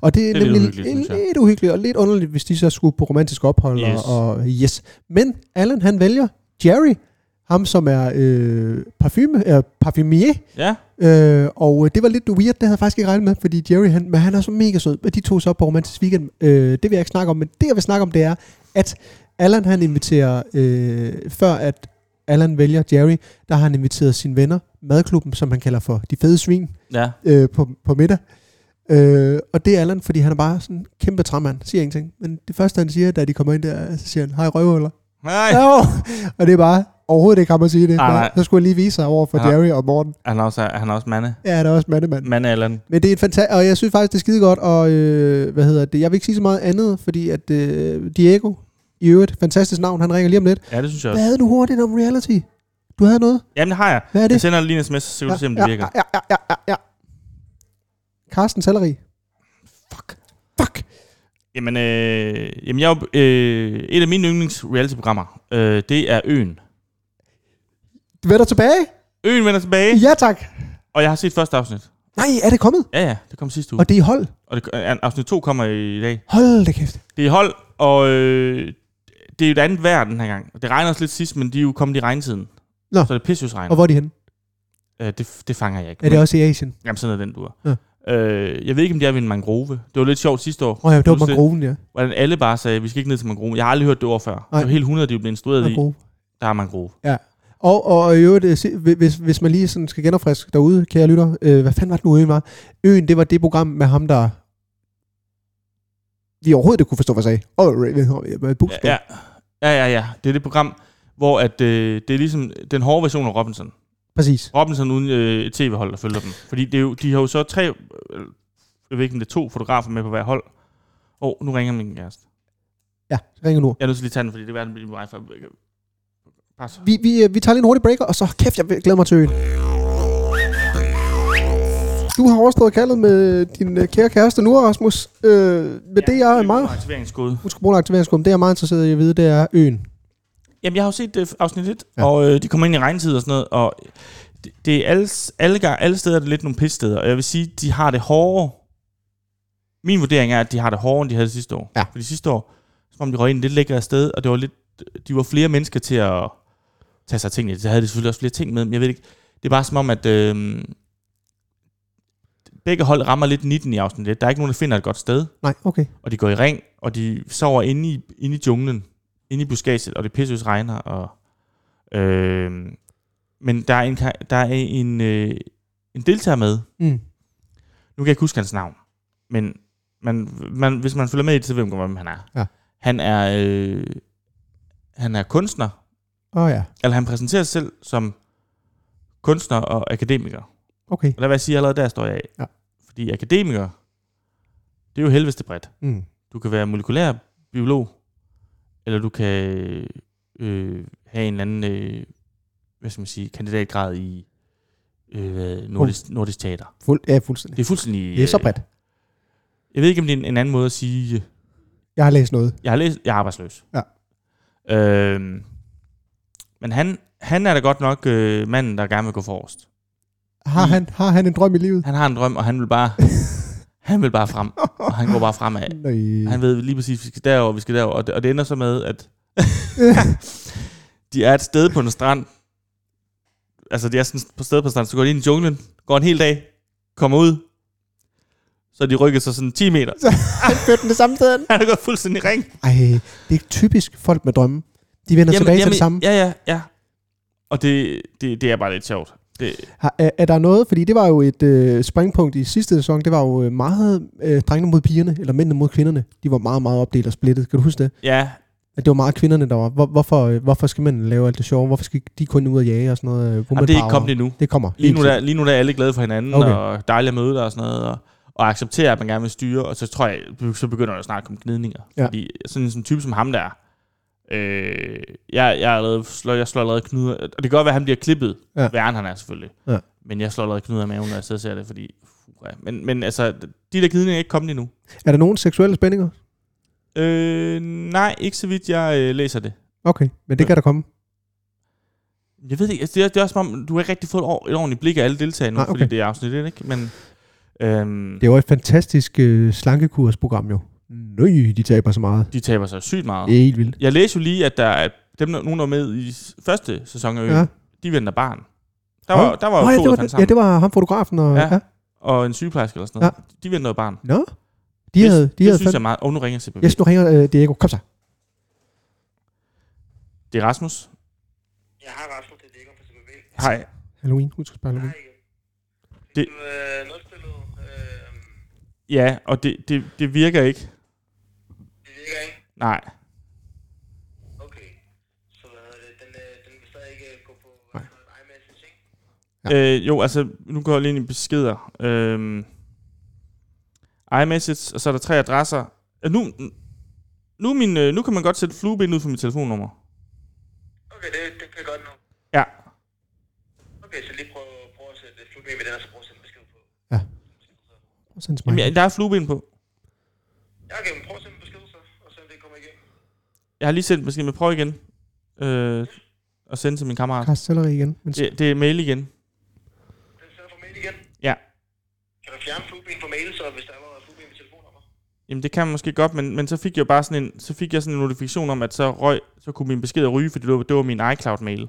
Og det er, Det er lidt nemlig uhyggeligt, synes jeg. lidt uhyggeligt og lidt underligt, hvis de så skulle på romantisk ophold. Yes. Og, og yes. Men Allan, han vælger Jerry, ham som er øh, parfume, øh, parfumier, Ja. Øh, og det var lidt weird, det havde jeg faktisk ikke regnet med, fordi Jerry, han, men han er så mega sød. De tog så op på romantisk weekend. Øh, det vil jeg ikke snakke om, men det jeg vil snakke om, det er, at Allan han inviterer, øh, før at Allan vælger Jerry, der har han inviteret sine venner, madklubben, som han kalder for de fede svin, Ja. øh, på, på middag. Øh, og det er Allan, fordi han er bare sådan en kæmpe træmand, siger ingenting. Men det første, han siger, da de kommer ind der, så siger han, hej røvhuller. Nej. Ja, og det er bare overhovedet ikke ham at sige det. Nej, nej. Så skulle jeg lige vise sig over for Ja. Jerry og Morten. Han er også, han er også mande. Ja, det er også mandemand. Mande Allan. Men det er et fantastisk, og jeg synes faktisk, det er skide godt, og øh, hvad hedder det, jeg vil ikke sige så meget andet, fordi at øh, Diego, i øvrigt, fantastisk navn, han ringer lige om lidt. Ja, det synes jeg Hvad også. havde du hurtigt om reality? Du havde noget? Jamen, det har jeg. Hvad er Jeg det? sender lige en sms, så kan du se, om det ja, virker. Ja, ja, ja, ja, ja. Carsten Selleri. Fuck. Fuck. Jamen, øh, jamen jeg øh, et af mine yndlings reality-programmer, øh, det er Øen. Du vender tilbage? Øen vender tilbage, Ja, tak. og jeg har set første afsnit. Nej, er det kommet? Ja, ja, det kom sidste uge. Og det er i hold. Og det, øh, afsnit 2 kommer i dag. Hold da kæft. Det er i hold, og øh, det er jo et andet vejr den her gang. Det regner også lidt sidst, men de er jo kommet i regntiden. Nå. Så det er pissehusregn. Og hvor er de henne? Øh, det, det fanger jeg ikke. Er det også i Asien? Jamen, sådan er den, du er. Øh, jeg ved ikke, om de er ved en mangrove. Det var lidt sjovt sidste år. Åh oh, ja, det var mangroven, ja. Hvordan alle bare sagde, vi skal ikke ned til mangrove. Jeg har aldrig hørt det ord før. Nej. Det var helt 100, de blev instrueret i. Mangrove. Der er mangrove. Og, og i øvrigt, øh, hvis, hvis man lige sådan skal genopfriske derude, kære lytter, øh, hvad fanden var det nu, øen var? Øen, det var det program med ham, der vi overhovedet ikke kunne forstå, hvad jeg sagde. Åh, oh, Ja, ja, ja, ja, ja. Det er det program, hvor at, øh, det er ligesom den hårde version af Robinson. Præcis. Robinson uden øh, et tv-hold, der følger dem. Fordi det er jo, de har jo så tre, øh, jeg ved ikke, det er to fotografer med på hver hold. Åh, oh, nu ringer min kæreste. Ja, ringer nu. Jeg er nødt til lige at tage den, fordi det er verden, min wifi. Pas. Vi, vi, øh, vi tager lige en hurtig breaker, og så kæft, jeg glæder mig til øen. Du har overstået kaldet med din øh, kære kæreste nu, Rasmus. Øh, med ja, det, jeg er meget... Aktiveringskode. Hun skal bruge en aktiveringsgruppe. Det, jeg er meget interesseret i at vide, det er øen. Jamen, jeg har jo set uh, afsnit 1, Ja. og øh, de kommer ind i regntid og sådan noget, og det, det er alle, alle, gang, alle steder er det lidt nogle pissteder, og jeg vil sige, de har det hårdere. Min vurdering er, at de har det hårdere, end de havde sidste år. Ja. Fordi sidste år, som om de røg ind lidt lækkere sted, og det var lidt, de var flere mennesker til at tage sig af tingene. Så havde de selvfølgelig også flere ting med, men jeg ved ikke, det er bare som om, at øh, begge hold rammer lidt 19 i afsnit 1. Der er ikke nogen, der finder et godt sted Nej, okay. og de går i ring, og de sover inde i, inde i junglen, inde i buskaget, og det pisseøs regner. Og, øh, men der er en, der er en, øh, en deltager med. Mm. Nu kan jeg ikke huske hans navn, men man, man, hvis man følger med i det, så ved man, hvem han er. Ja. Han er, øh, han er kunstner, oh, ja, eller han præsenterer sig selv som kunstner og akademiker. okay. Og der vil jeg sige, allerede der står jeg af. Ja. Fordi akademiker, det er jo helveste bredt. Mm. Du kan være molekylær biolog, eller du kan øh, have en eller anden, øh, hvad skal man sige, kandidatgrad i øh, nordisk, nordisk teater. Fuld, ja, fuldstændig. Det er fuldstændig... Det er så øh, bredt. Jeg ved ikke, om det er en, en anden måde at sige, øh, Jeg har læst noget. jeg har læst, jeg er arbejdsløs. Ja. Øh, men han, han er da godt nok øh, manden, der gerne vil gå forrest. Har I- han, har han en drøm i livet? Han har en drøm, og han vil bare, han vil bare frem, og han går bare fremad. Nej. Han ved lige præcis, vi skal derover, vi skal derover. Og det, og det ender så med, at de er et sted på en strand. Altså, de er sådan på sted på stranden, så går de ind i junglen, går en hel dag, kommer ud, så er de rykket sig sådan 10 meter. han førte den det samme sted. Han er gået fuldstændig i ring. Ej, det er typisk folk med drømme. De vender tilbage til det samme. Ja, ja, ja. Og det, det, det er bare lidt sjovt. Det, Har, er, er der noget, fordi det var jo et øh, springpunkt i sidste sæson, det var jo øh, meget øh, drengene mod pigerne, eller mændene mod kvinderne. De var meget, meget opdelt og splittet. Kan du huske det? ja, At det var meget kvinderne, der var. Hvor, hvorfor, øh, hvorfor skal man lave alt det sjove? Hvorfor skal de kun ud og jage og sådan noget? Øh, Jamen, det er ikke kommet endnu. Det kommer. Lige nu, der, lige nu der er alle glade for hinanden, Okay. og dejligt at møde og sådan noget, og, og acceptere, at man gerne vil styre, og så tror jeg, så begynder der snart at komme gnidninger. Ja. Fordi sådan en type som ham der, øh, jeg, jeg, er allerede, slår, jeg slår allerede knuder, og det kan godt være, at han bliver klippet, Ja. end han er selvfølgelig. Ja. Men jeg slår allerede knuder af maven, når jeg sidder og ser det, fordi... Uh, men, men altså, de der gnidninger er ikke kommet endnu. Er der nogen seksuelle spændinger? Øh, nej, ikke så vidt jeg øh, læser det. Okay, men det kan der komme. Jeg ved ikke, altså, det, er, det er også som om, du har ikke rigtig fået et, et ordentligt blik af alle deltagere nu, Nej, okay. fordi det er afsnit 1, ikke? Men, øhm, Det er jo et fantastisk øh, slankekursprogram jo. Nøj, de taber så meget. de taber sig sygt meget. Det er helt vildt. Jeg læste jo lige, at der er dem, der, nogen der var med i første sæson af Øen, Ja. ja. de venter barn. Der var, der var Nå, jo ja, to, det var, der ja, det var ham fotografen. Og, ja. Ja. ja. Og en sygeplejerske eller sådan noget. Ja. De venter barn. Nå, de havde, de det havde synes fandt... jeg meget... Og nu ringer CPV. Yes, nu ringer øh, Diego. Kom så. Det er Rasmus. Jeg har Rasmus, det er Diego fra CBB. Hej. Halloween. Husk at spørge Halloween. Hej. Det- Du øh, nulspillet. Øh, Ja, og det, det, det virker ikke. Virker ikke. Nej. Okay. Så hvad hedder det? Den, øh, den vil stadig ikke øh, gå på Nej. øh, iMessage, ikke? Ja. Øh, jo, altså, nu går jeg lige ind i beskeder. Øhm, iMessage, og så er der tre adresser. Øh, nu, nu, min, øh, nu kan man godt sætte flueben ud for mit telefonnummer. Okay, det, det kan jeg godt nu. Ja. Okay, så lige prøv, prøv at sætte flueben med den, og så prøv at sende besked på. Og send Jamen, ja, der er flueben på. Ja, okay, men prøv at sende besked så, og se om det kommer igennem. Jeg har lige sendt måske, men prøv igen. Øh, at sende til min kammerat. Kast selleri igen. Men Det, det er mail igen. Den sender fra mail igen. Ja. Kan du fjerne flueben fra mail, så hvis der er flueben med telefonnummer? Jamen det kan man måske godt, men, men så fik jeg jo bare sådan en, så fik jeg sådan en notifikation om, at så røg, så kunne min besked ryge, fordi det var, det var min iCloud-mail.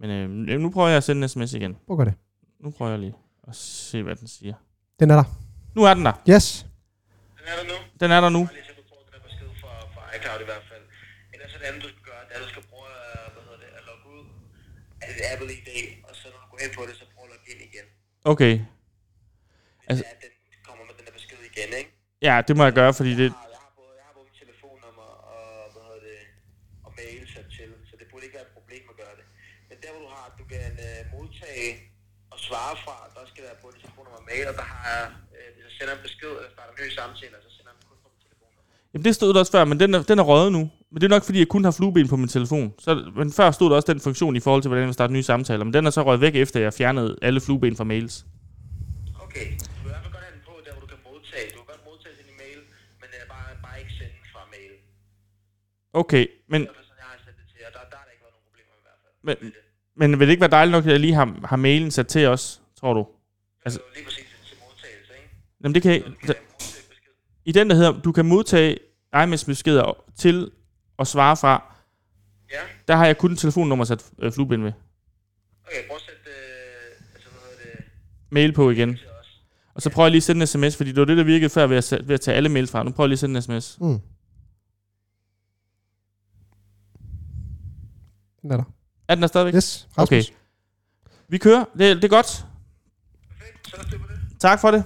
Men øh, nu prøver jeg at sende en sms igen. at gøre det. Nu prøver jeg lige og se, hvad den siger. Den er der. Nu er den der. Yes. Den er der nu. Den er der nu. Bare lige så du får den der besked fra iCloud i hvert fald. Ellers er det andet, du skal gøre, det er, at du skal prøve at, hvad hedder det, at logge ud af dit Apple ID, og så når du går ind på det, så prøv at logge ind igen. Okay. Hvis Altså- altså, det er, at den kommer med den der besked igen, ikke? Ja, det må jeg gøre, fordi det... Jeg har, jeg har, både, jeg har både mit telefonnummer og, hvad hedder det, og mail sat til, så det burde ikke være et problem at gøre det. Men der, hvor du har, du kan uh, modtage og svare fra, der skal være både dit telefonnummer og mail, og der har jeg, uh, hvis jeg sender en besked, eller starter en ny samtale, så sender jeg den kun på min telefonnummer. Jamen, det stod der også før, men den er, den er røget nu. Men det er nok, fordi jeg kun har flueben på min telefon. Så, men før stod der også den funktion i forhold til, hvordan jeg vil starte nye samtaler. Men den er så røget væk, efter jeg fjernede alle flueben fra mails. Okay, du vil i godt have den på, der hvor du kan modtage. Du kan godt modtage sin e-mail, men uh, bare, bare ikke sende fra mail. Okay, men, så jeg har sendt det til jer. Der, der har ikke været nogen problemer i hvert fald. Men- det. men vil det ikke være dejligt nok, at jeg lige har, har mailen sat til os, tror du? Altså, Altså- lige præcis til modtagelse, ikke? Jamen, det kan jeg, Så du kan modtage besked. I den, der hedder, du kan modtage iMessage-beskeder til og svare fra, Ja, der har jeg kun et telefonnummer sat øh, flueben ved. okay, prøv at sætte, øh, altså, hvad hedder det, Mail på igen. Og så prøver jeg lige at sende en sms, fordi det var det, der virkede før ved at, ved at tage alle mails fra. Nu prøver jeg lige at sende en sms. Mm. Den er der. Er den der stadigvæk? Yes, Rasmus. Okay. Vi kører. Det, det er godt. Perfekt, så er det. Tak for det.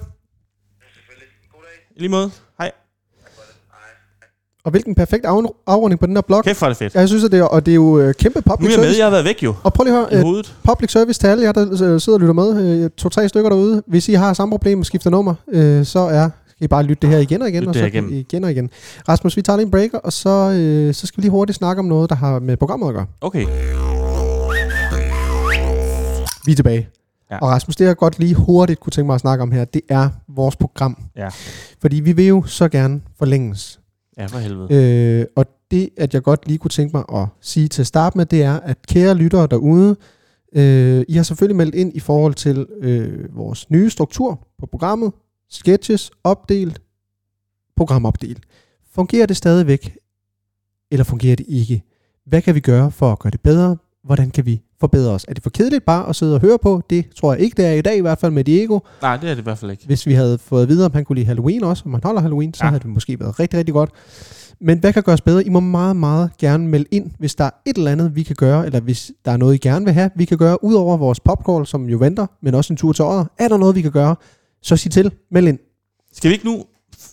Ja, selvfølgelig. God dag. I lige måde. Hej. Og hvilken perfekt af- afrunding på den her blog. Kæft, hvor er det fedt. Jeg synes, at det er, og det er jo øh, kæmpe Nu er public jeg med. service. Jeg har været væk jo. Og prøv lige at høre, øh, public service til alle jer, der øh, sidder og lytter med. To-tre stykker derude. Hvis I har samme problem og skifter nummer, øh, så er skal I bare lytte det her igen og igen, Lyt og så igen og igen. Rasmus, vi tager lige en breaker, og så, øh, så skal vi lige hurtigt snakke om noget, der har med programmet at gøre. Okay. Vi er tilbage. Ja. Og Rasmus, det jeg godt lige hurtigt kunne tænke mig at snakke om her, det er vores program. Ja. Fordi vi vil jo så gerne forlænges. Ja, for helvede. Øh, og det, at jeg godt lige kunne tænke mig at sige til at starte med, det er, at kære lyttere derude, øh, I har selvfølgelig meldt ind i forhold til øh, vores nye struktur på programmet. Sketches, opdelt, programopdelt. Fungerer det stadigvæk, eller fungerer det ikke? Hvad kan vi gøre for at gøre det bedre? Hvordan kan vi forbedre os? Er det for kedeligt bare at sidde og høre på? Det tror jeg ikke, det er i dag, i hvert fald med Diego. Nej, det er det i hvert fald ikke. Hvis vi havde fået at vide, om han kunne lide Halloween også, om han holder Halloween, så Ja. havde det måske været rigtig, rigtig godt. Men hvad kan gøres bedre? I må meget, meget gerne melde ind, hvis der er et eller andet, vi kan gøre, eller hvis der er noget, I gerne vil have, vi kan gøre, ud over vores popcall, som jo venter, men også en tur til året. Er der noget, vi kan gøre, så sig til, meld ind. Skal vi ikke nu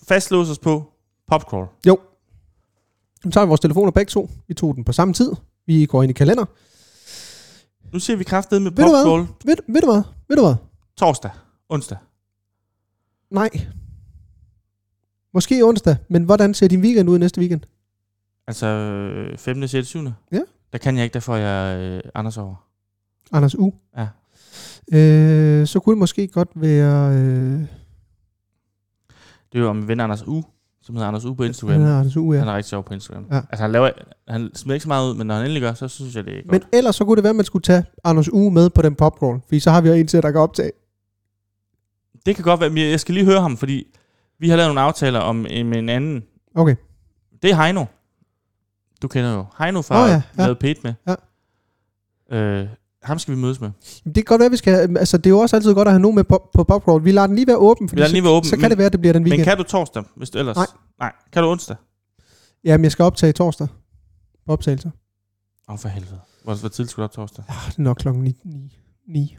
fastlåse os på popcrawl? Jo. Nu tager vi vores telefoner begge to. Vi tog den på samme tid. Vi går ind i kalender. Nu ser vi kraftedet med Ved du hvad? popcrawl Ved, ved du hvad? Ved du hvad? torsdag, onsdag. Nej. Måske onsdag, men hvordan ser din weekend ud næste weekend? Altså øh, 5. 6. 7. Ja. Der kan jeg ikke, der får jeg øh, Anders over. Anders U. Ja. Øh, så kunne det måske godt være... Øh, Det er jo om min ven Anders U, som hedder Anders U på Instagram. han hedder Anders U, ja. Han er rigtig sjov på Instagram. Ja. Altså han laver, han smider ikke så meget ud, men når han endelig gør, så synes jeg, det er godt. Men ellers så kunne det være, at man skulle tage Anders U med på den popcorn. Fordi så har vi jo en til, der kan optage. Det kan godt være, men jeg skal lige høre ham, fordi vi har lavet nogle aftaler om en, anden. Okay. Det er Heino. Du kender jo Heino fra oh, ja, ja, ja. lavet Pete med. Ja. Øh, ham skal vi mødes med. Det kan godt være, vi skal... Altså, det er jo også altid godt at have nogen med på, på popcorn. Vi lader den lige være åben, den lige være åben, så, så kan men- det være, at det bliver den Men weekend. kan du torsdag, hvis du ellers... Nej. Nej. Kan du onsdag? Jamen, jeg skal optage torsdag. På optagelser. Åh, oh, for helvede. Hvor, hvor tidligt skulle du op torsdag? Ja, det er nok klokken 9. 9. 9.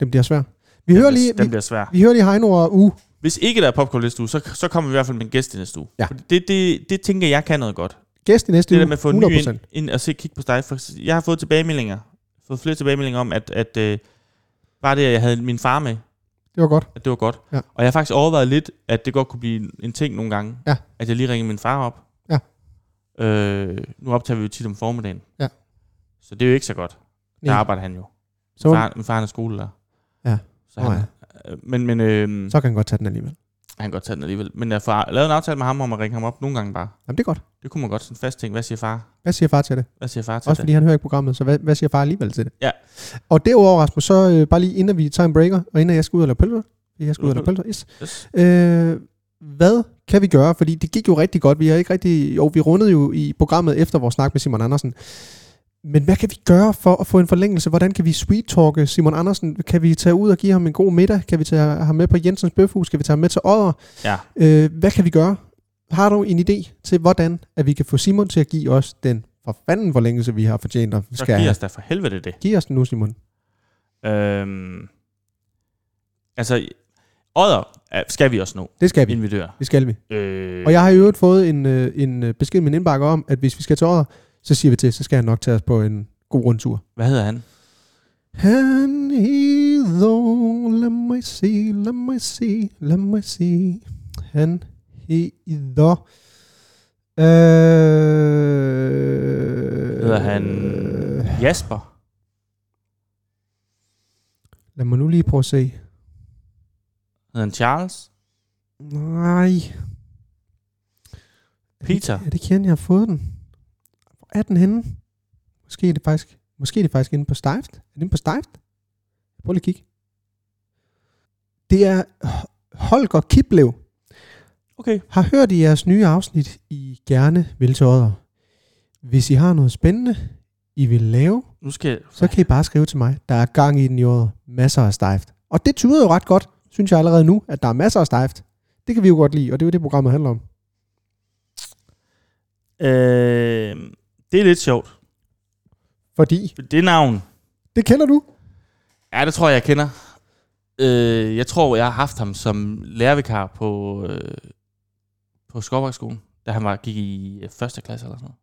Det bliver svært. Vi hører lige, Den vi, bliver svær. vi hører lige Heino og U. Hvis ikke der er popcorn næste uge, så, så kommer vi i hvert fald med en gæst i næste uge. Ja. Fordi Det, det, det tænker jeg kan noget godt. Gæst i næste Det der uge. med at få en 100%. ny ind, ind og se kigge på dig. For jeg har fået tilbagemeldinger. Fået flere tilbagemeldinger om, at, at øh, bare det, at jeg havde min far med, Det var godt. at det var godt. Ja. Og jeg har faktisk overvejet lidt, at det godt kunne blive en, ting nogle gange. Ja. At jeg lige ringer min far op. Ja. Øh, nu optager vi jo tit om formiddagen. Ja. Så det er jo ikke så godt. Der Nej. arbejder han jo. Så, Min far, min far han er skolelærer. Ja. Så han, øh, men men øh, så kan han godt tage den alligevel. Han kan godt tage den alligevel. Men jeg har lavet en aftale med ham om at ringe ham op nogle gange bare. Jamen, det er godt. Det kunne man godt sådan fast ting. Hvad siger far? Hvad siger far til det? Hvad siger far til Også det? fordi han hører ikke programmet, så hvad, hvad siger far alligevel til det? Ja. Og derudover, Rasmus, så øh, bare lige inden vi tager en breaker, og inden jeg skal ud og lave pølser, jeg skal ud og lave pølser, yes. Yes. Øh, hvad kan vi gøre? Fordi det gik jo rigtig godt. Vi har ikke rigtig, jo, vi rundede jo i programmet efter vores snak med Simon Andersen. Men hvad kan vi gøre for at få en forlængelse? Hvordan kan vi sweet-talke Simon Andersen? Kan vi tage ud og give ham en god middag? Kan vi tage ham med på Jensens Bøfhus? Kan vi tage ham med til Odder? Ja. Øh, hvad kan vi gøre? Har du en idé til, hvordan at vi kan få Simon til at give os den for fanden forlængelse, vi har fortjent? Og Så skal giv have? os da for helvede det. Giv os den nu, Simon. Øhm, altså, Odder skal vi også nå, Det skal vi. inden vi dør. Det skal vi. Øh, Og jeg har i øvrigt fået en, øh, en øh, besked med min indbakke om, at hvis vi skal til Odder, så siger vi til, så skal han nok tage os på en god rundtur. Hvad hedder han? Han hedder, lad mig se, lad mig se, lad mig se. Han hedder... Øh, Hedder han Jasper? lad mig nu lige prøve at se. Hedder han Charles? Nej. Peter? Er det ikke hende, jeg har fået den? Er den henne? Måske er det faktisk, måske er det faktisk inde på Stift. Er det inde på Stift? Prøv lige at kigge. Det er Holger Kiblev. Okay. Har hørt i jeres nye afsnit, I gerne vil til Odder. Hvis I har noget spændende, I vil lave, Nu skal jeg... så kan I bare skrive til mig. Der er gang i den i Odder. Masser af Stift. Og det tyder jo ret godt, synes jeg allerede nu, at der er masser af Stift. Det kan vi jo godt lide, og det er jo det, programmet handler om. Øh, det er lidt sjovt. Fordi, Det navn, det kender du. ja, det tror jeg, jeg kender. Øh, jeg tror, jeg har haft ham som lærervikar på, øh, på Skovbakskolen, da han var, gik i øh, første klasse eller sådan noget.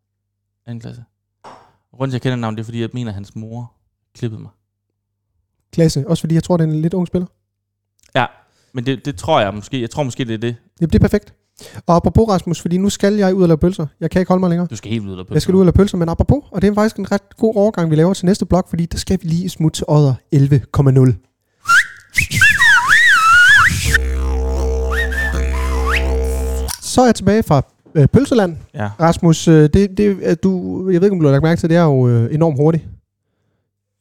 Anden klasse. At jeg kender navnet, det er, fordi jeg mener, at hans mor klippede mig. Klasse. Også fordi jeg tror, det er en lidt ung spiller. Men det, det tror jeg måske. Jeg tror måske, det er det. Jamen, det er perfekt. Og apropos Rasmus, fordi nu skal jeg ud og lave pølser. Jeg kan ikke holde mig længere. Du skal helt ud af Jeg skal ud og lave pølser, men apropos, og det er faktisk en ret god overgang, vi laver til næste blok, fordi der skal vi lige smutte til Odder 11,0. Så er jeg tilbage fra øh, Pølseland. Ja. Rasmus, øh, det, det, er du, jeg ved ikke, om du har lagt mærke til, det er jo øh, enormt hurtigt.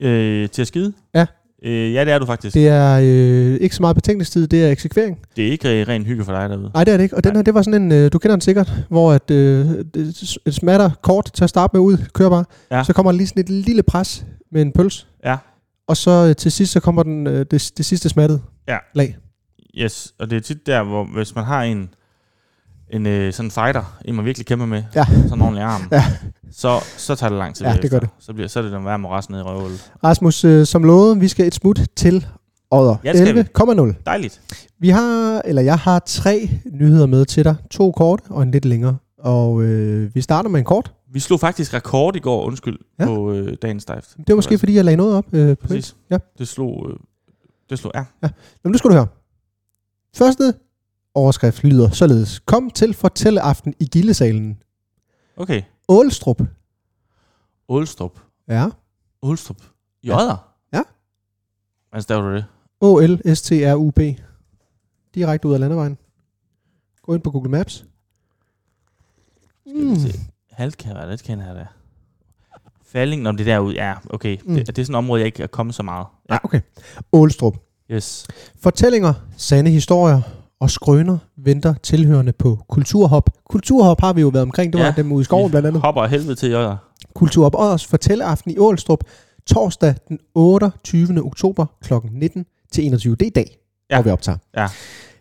Øh, til at skide? Ja. Øh, ja, det er du faktisk. Det, er øh, ikke så meget betænkningstid, det er eksekvering. det er ikke øh, ren hygge for dig derude. Nej, det er det ikke. Og den her, det var sådan en, øh, du kender den sikkert, hvor at, øh, et smatter kort til at starte med ud, kører bare. Ja. Så kommer der lige sådan et lille pres med en pøls. Ja. Og så øh, til sidst, så kommer den, øh, det, det sidste smattet Ja. lag. Yes, og det er tit der, hvor hvis man har en, en øh, sådan fighter, en man virkelig kæmper med, Ja. sådan en ordentlig arm, Ja. Så, så tager det lang tid Ja, det gør det. Så, bliver, så er det den værre moras nede i røvhullet. Rasmus, øh, som lovet, vi skal et smut til Odder. Ja, det skal vi. 11,0. Dejligt. Vi har, eller jeg har tre nyheder med til dig. To kort og en lidt længere. Og øh, vi starter med en kort. Vi slog faktisk rekord i går, undskyld, Ja. ja. på øh, dagens dive. Det var måske, fordi jeg lagde noget op. Øh, på Præcis. Ja. Det slog, øh, det slog, ja. Nå, nu skal du høre. Første overskrift lyder således. Kom til fortælleaften i Gildesalen. Okay. Ålstrup. Ålstrup. Ja. Ålstrup. I Ja. Odder? Ja. Hvordan staver du det? O-L-S-T-R-U-B. Direkte ud af landevejen. Gå ind på Google Maps. Skal Mm. vi se. Halvkær, det kender jeg da. Falling, når det er derude, ja, okay. Mm. Det, det er sådan et område, jeg ikke er kommet så meget. Ja, okay. Ålstrup. Yes. Fortællinger, sande historier og skrøner venter tilhørende på Kulturhop. Kulturhop har vi jo været omkring. Det var Ja. dem ude i skoven blandt andet. Hopper helvede til Odder. Kulturhop Odders fortælleaften i Ålstrup. Torsdag den 28. oktober kl. 19 til 21. Det er i dag, Ja. hvor vi optager. Ja.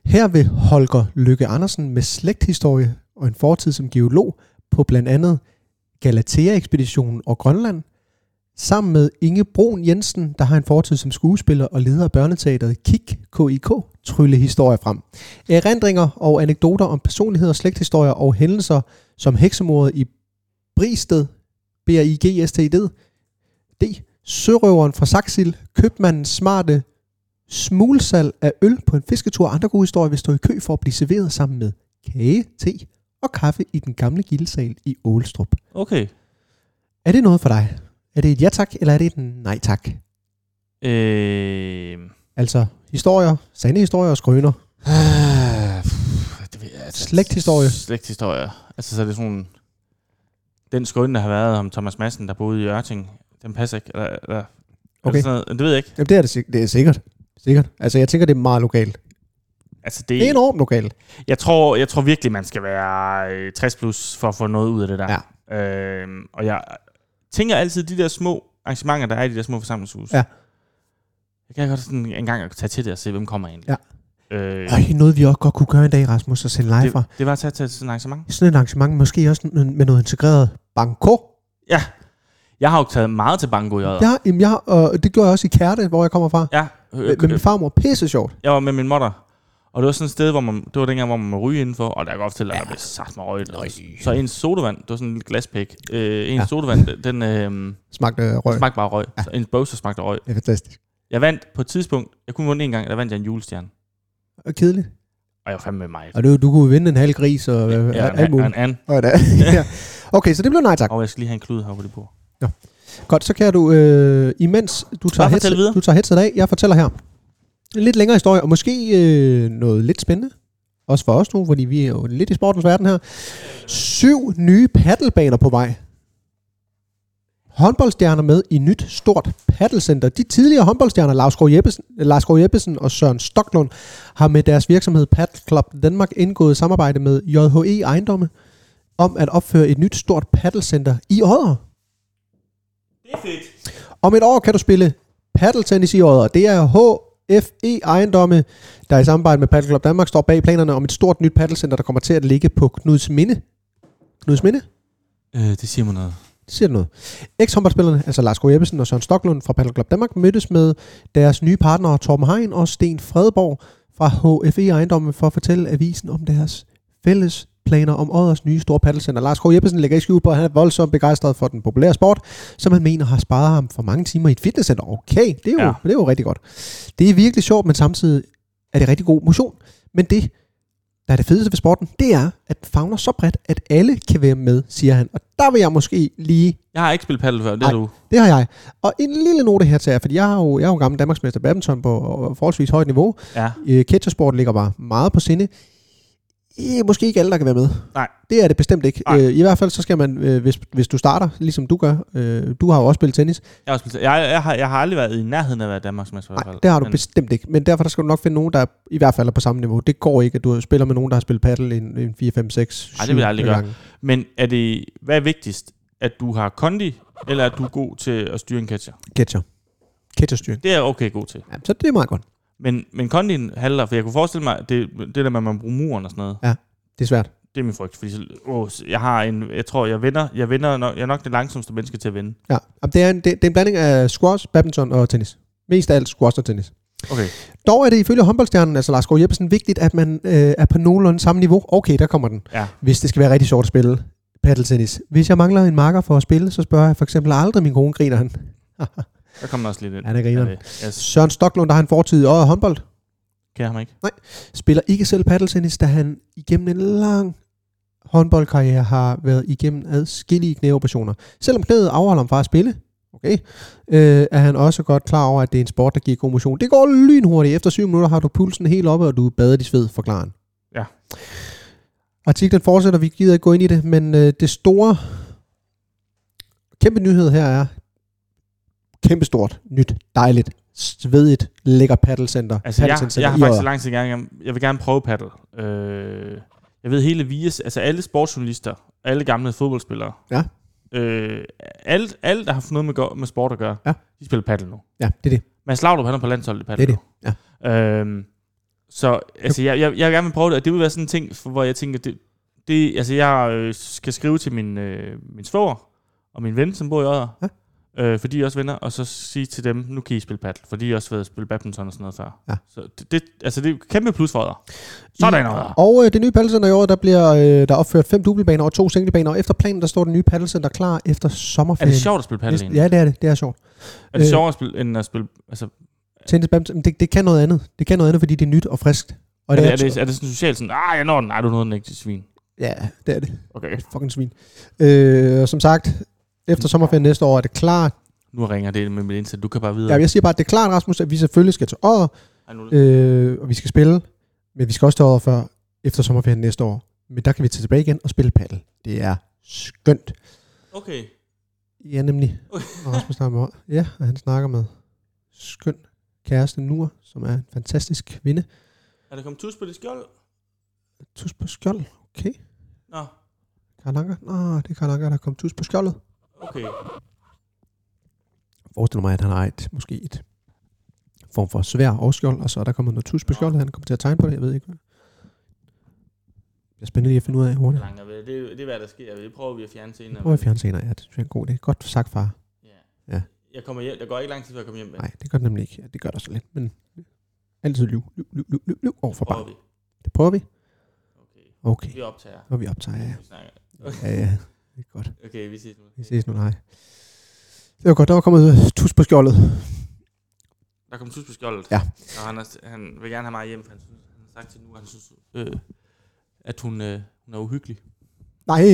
Her vil Holger Lykke Andersen med slægthistorie og en fortid som geolog på blandt andet Galatea-ekspeditionen og Grønland, sammen med Inge Brun Jensen, der har en fortid som skuespiller og leder af børneteateret KIK, KIK, trylle historier frem. Erindringer og anekdoter om personligheder, slægthistorier og hændelser som heksemordet i Bristed, b i g s t d D. Sørøveren fra Saxil, købmandens smarte smulsalg af øl på en fisketur og andre gode historier vil stå i kø for at blive serveret sammen med kage, te og kaffe i den gamle gildesal i Ålstrup. Okay. Er det noget for dig? Er det et ja tak, eller er det et nej tak? Øh, Altså historier, sande historier og skrøner. det ved jeg, altså, Slægthistorie. Slægthistorie. Altså, så er det sådan... Den skrøn, der har været om Thomas Madsen, der boede i Ørting, den passer ikke. Eller, eller, Okay. okay. sådan noget, det ved jeg ikke. Jamen, det er det, det er sikkert. Sikkert. Altså, jeg tænker, det er meget lokalt. Altså, det, Det er enormt lokalt. jeg, tror, jeg tror virkelig, man skal være øh, 60 plus for at få noget ud af det der. Ja. Øhm, og jeg, tænker altid de der små arrangementer, der er i de der små forsamlingshus. Ja. Jeg kan godt sådan en gang at tage til det og se, hvem kommer egentlig. Ja. Øh, Og noget, vi også godt kunne gøre en dag, Rasmus, og sende live fra. det, det var at tage til sådan et arrangement. Sådan et arrangement, måske også med med noget integreret banko. Ja. Jeg har jo taget meget til banko i øjet. Ja, jamen, jeg, og det gjorde jeg også i Kærte, hvor jeg kommer fra. ja. Med, Øh, med min farmor. Pisse sjovt. Jeg var med min motter. Og det var sådan et sted, hvor man, det var dengang, hvor man må ryge indenfor, og der kan godt fortælle, at der blev sagt med. Nøj. Så en sodavand, det var sådan en lille glaspæk, øh, en Ja. ja. sodavand, den øh, Smagte røg. smagte bare røg. Ja. Så en bowser smagte røg. Det er fantastisk. Jeg vandt på et tidspunkt, jeg kunne vinde en gang, der vandt jeg en julestjerne. Og kedeligt. Og jeg var fandme med mig. Og du, du kunne vinde en halv gris og ja, Ja, alt en, muligt. en, an. Og da. ja. Okay, så det blev nej tak. Og jeg skal lige have en klud her på det bord. Godt, så kan du, øh, imens du tager, headset, du tager headset af, jeg fortæller her. En lidt længere historie, og måske øh, noget lidt spændende. Også for os nu, fordi vi er jo lidt i sportens verden her. Syv nye paddelbaner på vej. Håndboldstjerner med i nyt stort paddelcenter. De tidligere håndboldstjerner, Lars Skov Jeppesen, Lars Skov Jeppesen og Søren Stoklund, har med deres virksomhed Paddle Club Danmark indgået samarbejde med JHE Ejendomme om at opføre et nyt stort paddelcenter i Odder. Det er fedt. Om et år kan du spille paddeltennis i Odder. Det er HFE Ejendomme, der i samarbejde med Paddle Club Danmark står bag planerne om et stort nyt paddelcenter, der kommer til at ligge på Knuds Minde. Knuds Minde? Øh, det siger mig noget. Det siger det noget. Ex-håndboldspillerne, altså Lars K. Jeppesen og Søren Stoklund fra Paddle Club Danmark, mødtes med deres nye partnere Torben Hein og Sten Fredborg fra HFE Ejendomme for at fortælle avisen om deres fælles planer om Odders nye store paddelcenter. Lars K. Jeppesen lægger i skjul på, at han er voldsomt begejstret for den populære sport, som han mener har sparet ham for mange timer i et fitnesscenter. Okay, det er jo, ja. Det er jo rigtig godt. Det er virkelig sjovt, men samtidig er det rigtig god motion. Men det, der er det fedeste ved sporten, det er, at den fagner så bredt, at alle kan være med, siger han. Og der vil jeg måske lige Jeg har ikke spillet paddle før, det har du. det har jeg. Og en lille note her til jer, fordi jeg er jo, jeg er jo gammel Danmarksmester badminton på øh, forholdsvis højt niveau. Ja. Øh, Catchersport ligger bare meget på sinde. Eh, måske ikke alle, der kan være med. Nej. Det er det bestemt ikke. Nej. Øh, I hvert fald så skal man, øh, hvis, hvis du starter, ligesom du gør, øh, du har jo også spillet tennis. Jeg har, spillet, jeg, jeg, har, jeg har aldrig været i nærheden af at være Danmarksmester i Nej, det har du Men- bestemt ikke. Men derfor der skal du nok finde nogen, der i hvert fald er på samme niveau. Det går ikke, at du spiller med nogen, der har spillet paddle en, en 4, 5, 6, Ej, det vil jeg aldrig gøre. gange. Men er det, hvad er vigtigst? At du har kondi, eller at du er god til at styre en catcher? Catcher. Catcherstyring. Det er okay god til. Ja, så det er meget godt. Men, men kondien halter, for jeg kunne forestille mig, at det, det der med, at man bruger muren og sådan noget, Det er svært. det er min frygt. Fordi åh, jeg har en, jeg tror, jeg vinder, jeg vinder nok, jeg er nok det langsomste menneske til at vinde. Ja. Jamen, Det, er en, det, det er en blanding af squash, badminton og tennis. Mest af alt squash og tennis. Okay. Dog er det ifølge håndboldstjernen, altså Lars Gård Jeppesen, vigtigt, at man øh, er på nogenlunde samme niveau. Okay, der kommer den. Ja. Hvis det skal være rigtig sjovt at spille paddeltennis. Hvis jeg mangler en marker for at spille, så spørger jeg for eksempel aldrig min kone, griner han. Der kommer også lidt ind. Han er grineren. Jeg Søren Stoklund, der har en fortid i Odder håndbold, kender ham ikke. spiller ikke selv paddeltennis, da han igennem en lang håndboldkarriere har været igennem adskillige knæoperationer. Selvom knæet afholder ham fra at spille, okay, øh, er han også godt klar over, at det er en sport, der giver god motion. Det går lynhurtigt. Efter syv minutter har du pulsen helt oppe, og du er badet i sved, forklarer han. Ja. Artiklen fortsætter, vi gider ikke gå ind i det, men øh, det store, kæmpe nyhed her er, kæmpe stort, nyt, dejligt, svedigt, lækker paddelcenter. Altså, jeg, jeg har faktisk lang tid gerne, jeg vil gerne prøve paddle. Øh, jeg ved hele Vias, altså alle sportsjournalister, alle gamle fodboldspillere, Ja. øh, alle, alle, der har haft noget med, med sport at gøre, Ja. de spiller paddle nu. Ja, det er det. Mads Laudrup, han er på landsholdet i paddle Det er det, nu. Øhm, så altså, jeg, jeg, jeg vil gerne prøve det, og det vil være sådan en ting, hvor jeg tænker, det, det, altså, jeg øh, skal skrive til min, øh, min svoger og min ven, som bor i Odder, Ja. Øh, for de er også venner, og så sige til dem, nu kan I spille paddle, for de har også været at spille badminton og sådan noget før. Ja. Så det, det, altså, det er et kæmpe plus for Odder. Sådan I- Odder. Og øh, det nye paddelcenter i år, der bliver øh, der er opført fem dubbelbaner og to singlebaner, og efter planen, der står det nye paddelcenter klar efter Er sommerferien. det sjovt at spille paddle? Ja, det er det. Det er sjovt. Er det Øh, sjovere at spille, end at spille... Altså, Tennis, badminton, det, det kan noget andet. Det kan noget andet, fordi det er nyt og friskt. Og er, det, er, det, er det sådan socialt sådan, ah, jeg når den, nej, du nåede den ikke til svin. Ja, det er det. Okay. Fucking svin. Øh, og som sagt, efter sommerferien næste år er det klart. Nu ringer det med mit indsat, du kan bare videre. Ja, jeg siger bare, at det er klart, Rasmus, at vi selvfølgelig skal til nu, øh, og vi skal spille, men vi skal også til Odder før efter sommerferien næste år. Men der kan vi tage tilbage igen og spille paddle. Det er skønt. okay. Ja, nemlig. Okay. Og Rasmus snakker med, ja, og han snakker med skøn kæreste Nur, som er en fantastisk kvinde. Er der kommet tus på det skjold? Tus på skjold. Okay. Nå, Karl Anker. Nå, det er Karl Anker, der kom tus på skjoldet. Okay. forestiller mig, at han har et, måske et form for svær og skjold, og så er der kommet noget tus på skjoldet, han kommer til at tegne på det, jeg ved ikke. Det er spændende lige at finde ud af Hvor hurtigt. er? Det, er- det er, hvad der sker. Det prøver vi at fjerne senere. Prøv at fjerne senere, ja, det synes jeg er en god idé. Godt sagt, far. Ja. Ja. Jeg kommer hjem. Der går ikke lang tid, før jeg kommer hjem. Nej, det gør det nemlig ikke. Ja, det gør der så lidt, men altid lyv, lyv, lyv, lyv, lyv, lyv over for prøver barn. vi. Det prøver vi. Okay. Okay, Vi optager. og vi optager, ja. Vi snakker. Ja, ja, det er godt. Okay, vi ses nu. Vi ses nu, nej. Det var godt, der var kommet øh, tus på skjoldet. Der kom tus på skjoldet. Ja. Og han, er, han vil gerne have mig hjem, for han, synes, han har sagt til nu, at han synes, øh, at hun, øh, hun er uhyggelig. Nej.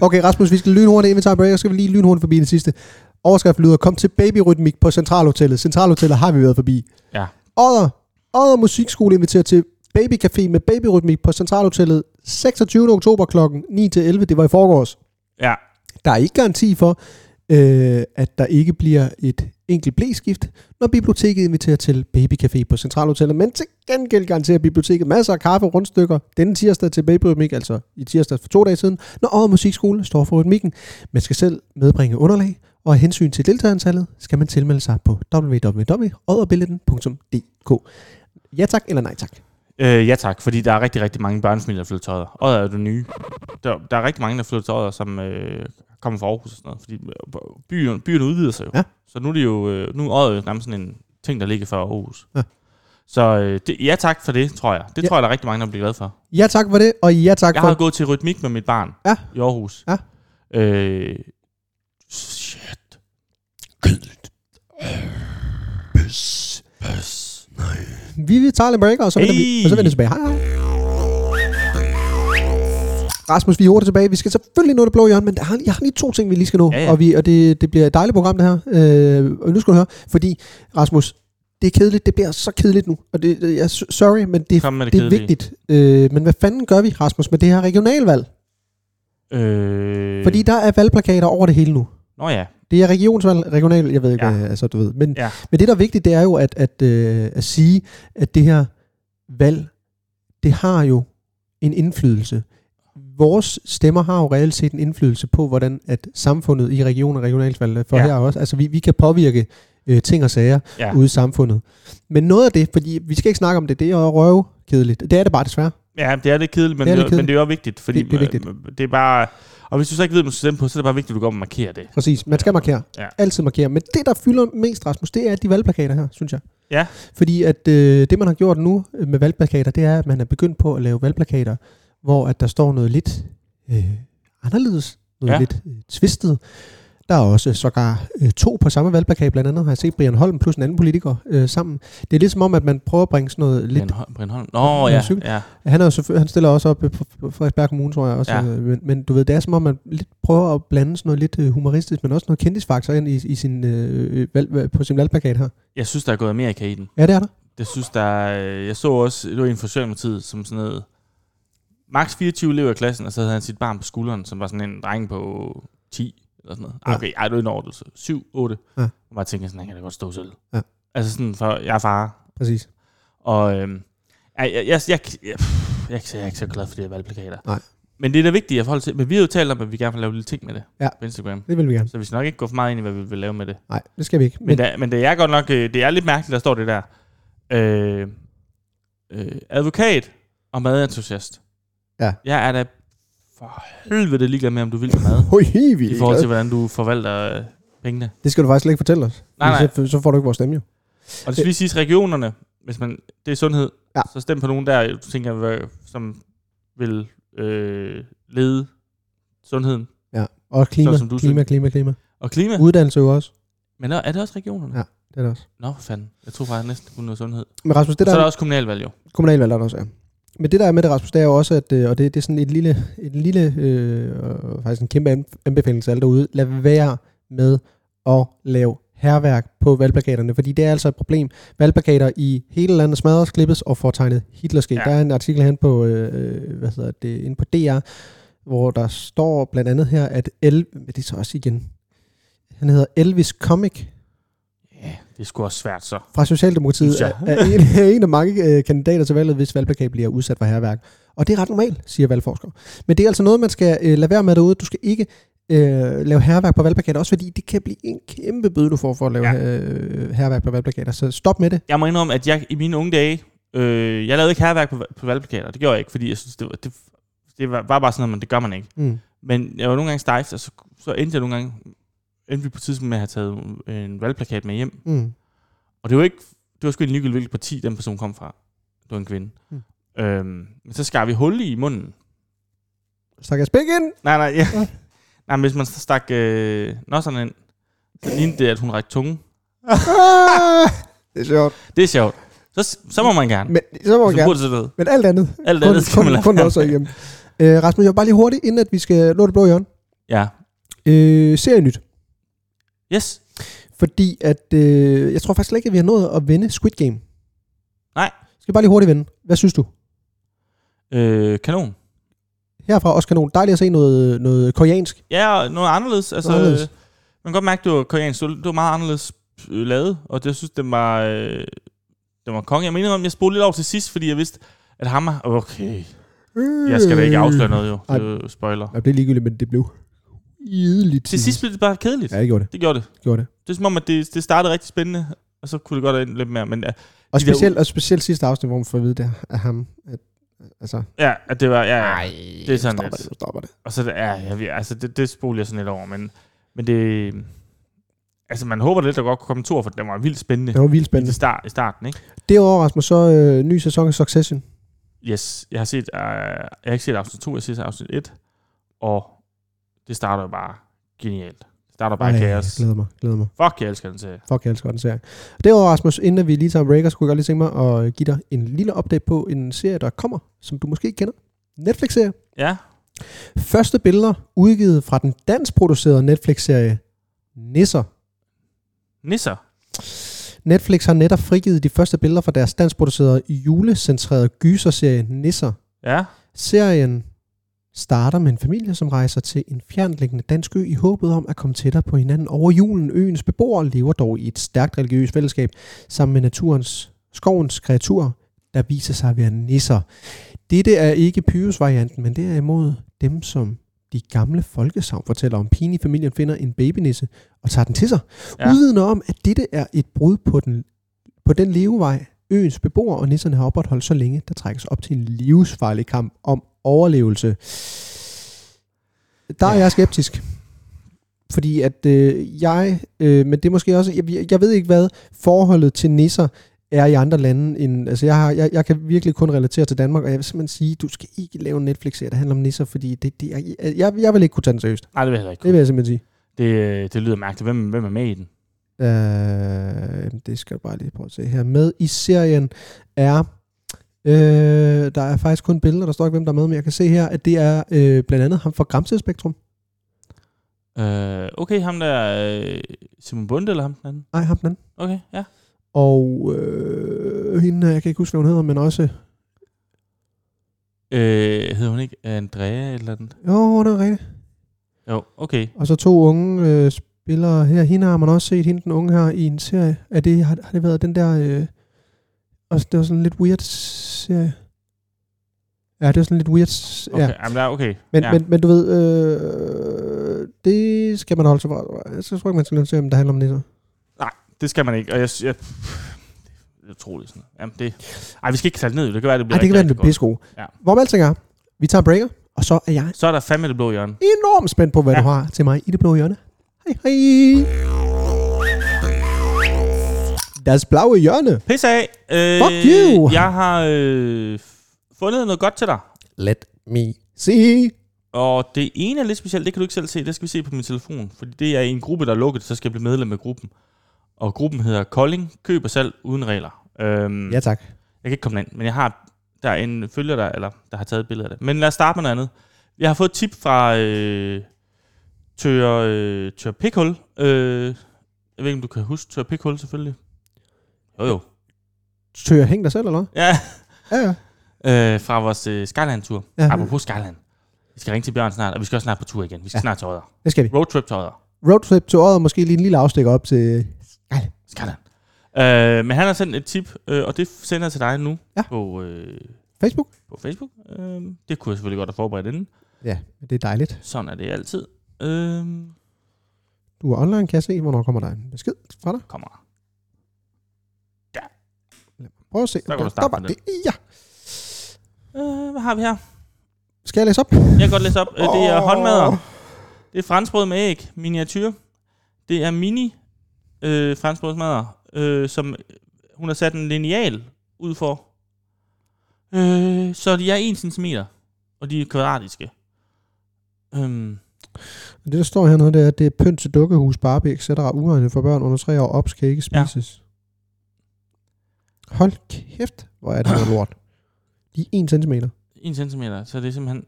Okay, Rasmus, vi skal lynhurtigt, inden vi tager break, og skal vi lige lynhurtigt forbi det sidste. Overskrift lyder, kom til babyrytmik på Centralhotellet. Centralhotellet har vi været forbi. Ja. Odder, Odder Musikskole inviterer til babycafé med babyrytmik på Centralhotellet 26. oktober kl. 9-11. Det var i forgårs. Ja. Der er ikke garanti for, øh, at der ikke bliver et enkelt blæskift, når biblioteket inviterer til babycafé på Centralhotellet. Men til gengæld garanterer biblioteket masser af kaffe og rundstykker denne tirsdag til babyrytmik, altså i tirsdag for to dage siden, når Odder Musikskole står for rytmikken. Man skal selv medbringe underlag, og af hensyn til deltagerantallet skal man tilmelde sig på www.odderbilletten.dk. Ja tak eller nej tak? Øh, ja tak, fordi der er rigtig, rigtig mange børnefamilier, der flytter til Odder. Odder er det nye. Der, der er rigtig mange, der flytter til Odder, som øh, kommer fra Aarhus og sådan noget. Fordi øh, byen, byen udvider sig jo. Ja. Så nu er det jo, øh, nu er Odder nærmest sådan en ting, der ligger for Aarhus. Ja. Så øh, det, ja tak for det, tror jeg. Det Ja. tror jeg, der er rigtig mange, der bliver glade for. Ja tak for det, og ja tak Jeg for... har gået til rytmik med mit barn Ja. i Aarhus. Ja. Øh, shit. Pøs. Pøs. Vi vil tage en break, og så vender, vi, og så vender vi tilbage. Hej, hej. Rasmus, vi er hurtigt tilbage. Vi skal selvfølgelig nå det blå hjørne, men der har, jeg har lige to ting, vi lige skal nå. Ja, ja. Og, vi, og det, det bliver et dejligt program, det her. Øh, og nu skal du høre, fordi Rasmus, det er kedeligt. Det bliver så kedeligt nu. Og det, jeg, sorry, men det, Kom det, det er vigtigt. Øh, men hvad fanden gør vi, Rasmus, med det her regionalvalg? Øh, Fordi der er valgplakater over det hele nu. Nå ja. Det er regionsvalg, regional, jeg ved ikke, Ja. altså du ved. Men, Ja. men det, der er vigtigt, det er jo at, at, øh, at sige, at det her valg, det har jo en indflydelse. Vores stemmer har jo reelt set en indflydelse på, hvordan at samfundet i region og regionalvalg for Ja. her også, altså vi, vi kan påvirke øh, ting og sager Ja. ude i samfundet. Men noget af det, fordi vi skal ikke snakke om det, det er jo røve kedeligt. Det er det bare desværre. Ja, det er lidt kedeligt, men Det er lidt det, men det er jo vigtigt, fordi Det- det er vigtigt. øh, det er bare... Og hvis du så ikke ved, hvad du skal stemme på, så er det bare vigtigt, at du går og markerer det. Præcis. Man skal markere. Ja. Altid markere. Men det, der fylder mest, Rasmus, det er de valgplakater her, synes jeg. Ja. Fordi at øh, det, man har gjort nu med valgplakater, det er, at man er begyndt på at lave valgplakater, hvor at der står noget lidt øh, anderledes, noget ja. lidt øh, tvistet. Der er også sågar øh, to på samme valgplakat, blandt andet har jeg set Brian Holm plus en anden politiker øh, sammen. Det er lidt som om, at man prøver at bringe sådan noget lidt... Brian Holm. Brian Holm. Nå, Ja, ja. cykel. ja. Han, er jo han stiller også op øh, på Frederiksberg Kommune, tror jeg også. Ja. Ja. Men, men du ved, det er som om, man lidt prøver at blande sådan noget lidt øh, humoristisk, men også noget kendisfaktor ind i, i sin, øh, valg, på sin valgplakat her. Jeg synes, der er gået Amerika i den. Ja, det er der. Det synes, der er, Jeg så også, det var en Socialdemokratiet, som sådan noget... Max 24 elever i klassen, og så havde han sit barn på skulderen, som var sådan en dreng på 10, eller sådan noget. Ja. Okay, ej, det var en overdrivelse. 7, 8. Ja. Og bare tænkte sådan, han kan da godt stå selv. Ja. Altså sådan, for jeg er far, Præcis. Og øhm, jeg, jeg, jeg, jeg, jeg, jeg, jeg er ikke så glad for de her valgplakater. Nej. Men det er da vigtigt at forholde til. Men vi har jo talt om, at vi gerne vil lave lille ting med det Ja. på Instagram. Det vil vi gerne. Så vi skal nok ikke gå for meget ind i, hvad vi vil lave med det. Nej, det skal vi ikke. Men, Men, men, da, men det er godt nok, øh, det er lidt mærkeligt, der står det der. Øh, øh, advokat og madentusiast. Ja. Jeg er da for helvede ligeglad med, om du vil med mad. Hoi, vi I forhold til, hvordan du forvalter øh, pengene. Det skal du faktisk slet ikke fortælle os. Nej, nej. Så, så får du ikke vores stemme jo. Og det skal lige siges, regionerne, hvis man, det er sundhed, Ja. så stem på nogen der, du tænker, som vil øh, lede sundheden. Ja. Og klima, Så som du klima, synes. klima, klima. Og klima. Uddannelse jo også. Men er, det også regionerne? Ja. Det er det også. Nå, for fanden. Jeg tror faktisk næsten kun noget sundhed. Men Rasmus, det Det så der er der også kommunalvalg jo. kommunalvalg er der også er. Men det der er med det, Rasmus, det er jo også, at, øh, og det, det er sådan et lille, et lille øh, faktisk en kæmpe an- anbefaling til alle derude, lad være med at lave herværk på valgplakaterne, fordi det er altså et problem. Valgplakater i hele landet smadres, klippes og får tegnet Hitlerskæg. Ja. Der er en artikel hen på, øh, hvad hedder det, inde på DR, hvor der står blandt andet her, at El, det er så også igen, han hedder Elvis Comic, det sgu også svært så. fra Socialdemokratiet er, en, er en af mange øh, kandidater til valget, hvis valgplakat bliver udsat for herværk. Og det er ret normalt, siger valgforskere. Men det er altså noget, man skal øh, lade være med derude. Du skal ikke øh, lave herværk på valgplakater, også fordi det kan blive en kæmpe bøde, du får for at lave Ja. øh, herværk på valgplakater. Så stop med det. Jeg må indrømme, at jeg i mine unge dage, øh, jeg lavede ikke herværk på, på valgplakater. Det gjorde jeg ikke, fordi jeg synes, det var, det, det var, bare sådan noget, men det gør man ikke. Mm. Men jeg var nogle gange stejft, og så, så endte jeg nogle gange, endte vi på tidspunkt med at have taget en valgplakat med hjem. Mm. Og det var ikke, det var sgu ikke ligegyldigt, hvilket parti den person kom fra. Det var en kvinde. Mm. Øhm, men så skar vi hul i munden. Stak jeg spæk ind? Nej, nej, ja. nej, men hvis man stak øh, nosserne ind, så lignede det, at hun rækte tunge. Det er sjovt. Det er sjovt. Så, så må man gerne. Men så må burde gerne. det sådan Men alt andet. Alt kun, andet skal man kun, lade kun også igennem. Øh, Rasmus, jeg vil bare lige hurtigt, inden at vi skal nå det blå hjørne. Ja. Øh, serienyt. Yes. Fordi at, øh, jeg tror faktisk slet ikke, at vi har nået at vinde Squid Game. Nej. Skal vi bare lige hurtigt vinde. Hvad synes du? Øh, kanon. Herfra også kanon. Dejligt at se noget, noget koreansk. Ja, og noget anderledes. Altså, Noget anderledes. Man kan godt mærke, at det var koreansk. Det var- meget anderledes øh, lavet, og det, jeg synes, det var, øh, det var konge. Jeg mener om, jeg spolede lidt over til sidst, fordi jeg vidste, at ham er... Okay, jeg skal da ikke afsløre noget jo. Det er jo spoiler. Ja, det er ligegyldigt, men det blev ideligt. Til sidst blev det bare kedeligt. Ja, det gjorde det. Det gjorde det. det, gjorde det. Det er som om, at det, det startede rigtig spændende, og så kunne det godt have endt lidt mere. Men ja, Og De der- specielt, og specielt sidste afsnit, hvor man får at vide det af ham. At, altså, ja at det var... Ja, ja. det er sådan stopper lidt. det, stopper det. Og så, ja, ved- altså, det, det spoler jeg sådan lidt over, men, men det... Altså, man håber lidt, der godt kunne komme tur, for det var vildt spændende. Det var vildt I, spændende. start, I starten, ikke? Derudover, Rasmus, så øh, ny sæson af Succession. Yes, jeg har set, uh, jeg har ikke set afsnit 2, jeg har set afsnit 1, og det starter jo bare genialt. Det starter bare Ej, kaos. Glæder mig, glæder mig. Fuck, jeg elsker den serie. Fuck, jeg elsker den serie. Derudover, Rasmus, inden vi lige tager en breaker, så kunne jeg godt lige tænke mig at give dig en lille update på en serie, der kommer, som du måske ikke kender. Netflix-serie. Ja, Første billeder udgivet fra den danskproducerede Netflix-serie Nisser. nisser. Netflix har netop frigivet de første billeder fra deres danskproducerede julecentrerede gyserserie Nisser. Ja, Serien starter med en familie, som rejser til en fjernliggende dansk ø i håbet om at komme tættere på hinanden over julen. Øens beboere lever dog i et stærkt religiøst fællesskab sammen med naturens, skovens kreaturer, der viser sig at være nisser. Dette er ikke Pyrus-varianten, men det er imod dem, som de gamle folkesavn fortæller om. Pigen i familien finder en babynisse og tager den til sig. Ja. Ja. Udvidende om, at dette er et brud på den, på den levevej, øens beboere og nisserne har opretholdt så længe, der trækkes op til en livsfarlig kamp om overlevelse. Der er Ja. jeg skeptisk. Fordi at øh, jeg, øh, men det er måske også, jeg, jeg ved ikke hvad forholdet til nisser er i andre lande. End, altså jeg, har, jeg, jeg kan virkelig kun relatere til Danmark, og jeg vil simpelthen sige, du skal ikke lave en Netflix-serie, der handler om nisser, fordi det, det, jeg, jeg, jeg vil ikke kunne tage den seriøst. nej, det vil jeg ikke. Det vil jeg simpelthen sige. Det, det lyder mærkeligt. Hvem, hvem er med i den? Øh, det skal jeg bare lige prøve at se her. Med i serien er... Øh, der er faktisk kun billeder, der står ikke, hvem der er med, men jeg kan se her, at det er øh, blandt andet ham fra Gramsted Spektrum. Øh, okay, ham der... Øh, Simon Bunde eller ham den anden? Nej, ham den anden. Okay, ja. Og øh, hende, jeg kan ikke huske, hvad hun hedder, men også... Øh, hedder hun ikke Andrea eller andet? Jo, det er rigtigt. Jo, okay. Og så to unge øh, spillere her. Hende har man også set, hende den unge her i en serie. Er det, har, har det været den der... Øh, også, det var sådan en lidt weird serie. Ja, det var sådan lidt weird... Okay, Ja. ja. Jamen, der, okay. Men, ja. men, men du ved, øh, det skal man holde sig fra. Jeg tror ikke, man skal se, om det handler om nisser. det skal man ikke. Og jeg, jeg, det er utroligt sådan. Jamen, det, ej, vi skal ikke tage ned. Det kan være, det bliver Nej, det kan være, det rigtig er pissegod. Ja. Hvor man alting er, vi tager breaker, og så er jeg. Så er der fandme det blå hjørne. enormt spændt på, hvad ja. du har til mig i det blå hjørne. Hej, hej. Das blaue hjørne. Pisse af. Øh, Fuck you. Jeg har øh, fundet noget godt til dig. Let me see. Og det ene er lidt specielt, det kan du ikke selv se, det skal vi se på min telefon. Fordi det er i en gruppe, der er lukket, så skal jeg blive medlem af gruppen. Og gruppen hedder Kolding, køb og salg uden regler. Øhm, Ja, tak. Jeg kan ikke komme ind, men jeg har der er en følger, der, eller, der har taget et billede af det. Men lad os starte med noget andet. Jeg har fået et tip fra øh, Tør, øh, Tør Pikhul. Øh, jeg ved ikke, om du kan huske Tør Pikhul selvfølgelig. Jo jo. Tør hæng dig selv, eller hvad? Ja, Ja, ja. øh, fra vores øh, Skyland-tur. Ja. Apropos Skyland. Vi skal ringe til Bjørn snart, og vi skal også snart på tur igen. Vi skal Ja. snart til Odder. Det skal vi. Roadtrip til Odder. Roadtrip til og måske lige en lille afstikker op til... Skyland. Øh, men han har sendt et tip, øh, og det sender jeg til dig nu Ja. på, øh, Facebook. på Facebook. Øh, det kunne jeg selvfølgelig godt have forberedt inden. Ja, det er dejligt. Sådan er det altid. Øhm, Du er online, kan jeg se, hvornår kommer der en besked fra dig. kommer der. Prøv at se. kan du Der- starte der det. Ja. Øh, hvad har vi her? Skal jeg læse op? Jeg kan godt læse op. Øh, det er håndmadder. Det er franskbrød med æg, miniatyr. Det er mini øh, franskbrødsmadder, øh, som hun har sat en lineal ud for. Øh, så de er 1 cm, og de er kvadratiske. Øhm, Det, der står hernede, det er, at det er pynt til dukkehus, Barbie, etc. uegnet for børn under tre år. Ops kan ikke spises. Ja. Hold kæft, hvor er det noget lort. De er 1 cm. 1 cm, så det er simpelthen...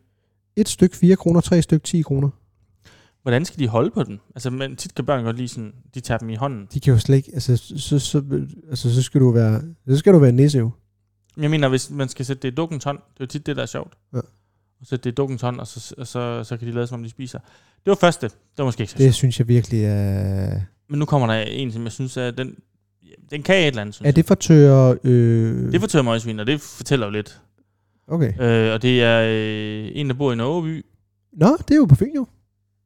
Et stykke 4 kroner, tre stykke 10 kroner. Hvordan skal de holde på den? Altså, men tit kan børn godt lige sådan, de tager dem i hånden. De kan jo slet ikke, altså, så, så, altså, så skal du være, så skal du være nisse jo. Jeg mener, hvis man skal sætte det i dukkens hånd, det er jo tit det, der er sjovt. Ja. Og sætte det i dukkens hånd, og så, og så, så kan de lade som om, de spiser. Det var første. Det var måske ikke så Det synes jeg virkelig er... Men nu kommer der en, som jeg synes, er den, den kan et eller andet, synes Er det for tørre... Øh... Det fortæller møgsvin, og det fortæller jo lidt. Okay. Øh, og det er øh, en, der bor i Norgeby. Nå, det er jo på Fyn jo.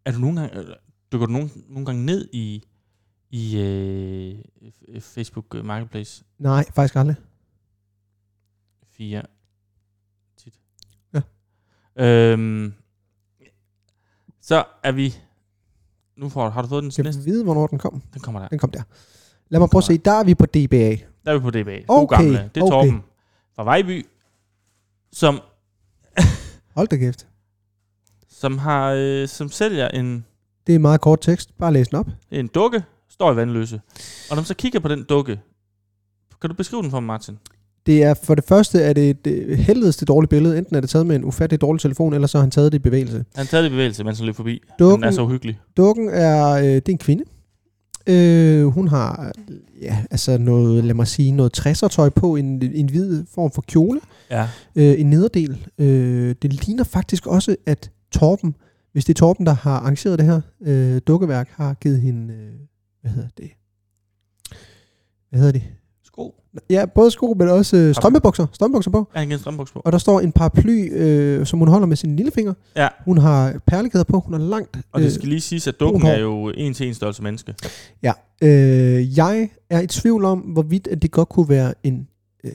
Er du nogle gange, øh, du nogle, nogle gange ned i, i øh, Facebook Marketplace Nej, faktisk aldrig. 4 tit? Ja. Øhm, så er vi... Nu får, har du fået den Skal næste? vi vide, hvornår den kom? Den kommer der. Den kom der. Lad mig prøve at se. Der er vi på DBA. Der er vi på DBA. God Okay, gamle. Det er okay. Torben fra Vejby, som, Hold da kæft. som, har, øh, som sælger en, Det er meget kort tekst. Bare læs den op. en dukke, står i vandløse. Og når man så kigger på den dukke, kan du beskrive den for mig, Martin? Det er for det første er det et øh, helvedes det dårlige billede. Enten er det taget med en ufattelig dårlig telefon, eller så har han taget det i bevægelse. Han taget det i bevægelse, mens han løb forbi. Dukken- Den er så uhyggelig. Dukken er, øh, det er en kvinde. Øh, hun har, ja, altså noget, lad mig sige, noget 60'er tøj på, en, en hvid form for kjole. Ja. øh, en nederdel. Øh, det ligner faktisk også, at Torben, hvis det er Torben, der har arrangeret det her øh, dukkeværk, har givet hende, øh, hvad hedder det? Hvad hedder det? Sko. Ja, både sko, men også øh, strømpebukser, strømpebukser på. Har en strømbuks på. Og der står en paraply, øh, som hun holder med sin lillefinger. Ja. Hun har perlekæder på, hun har langt. Og det skal lige siges, at dukken er jo en til en størrelse menneske. Øh, jeg er i tvivl om, hvorvidt at det godt kunne være en øh,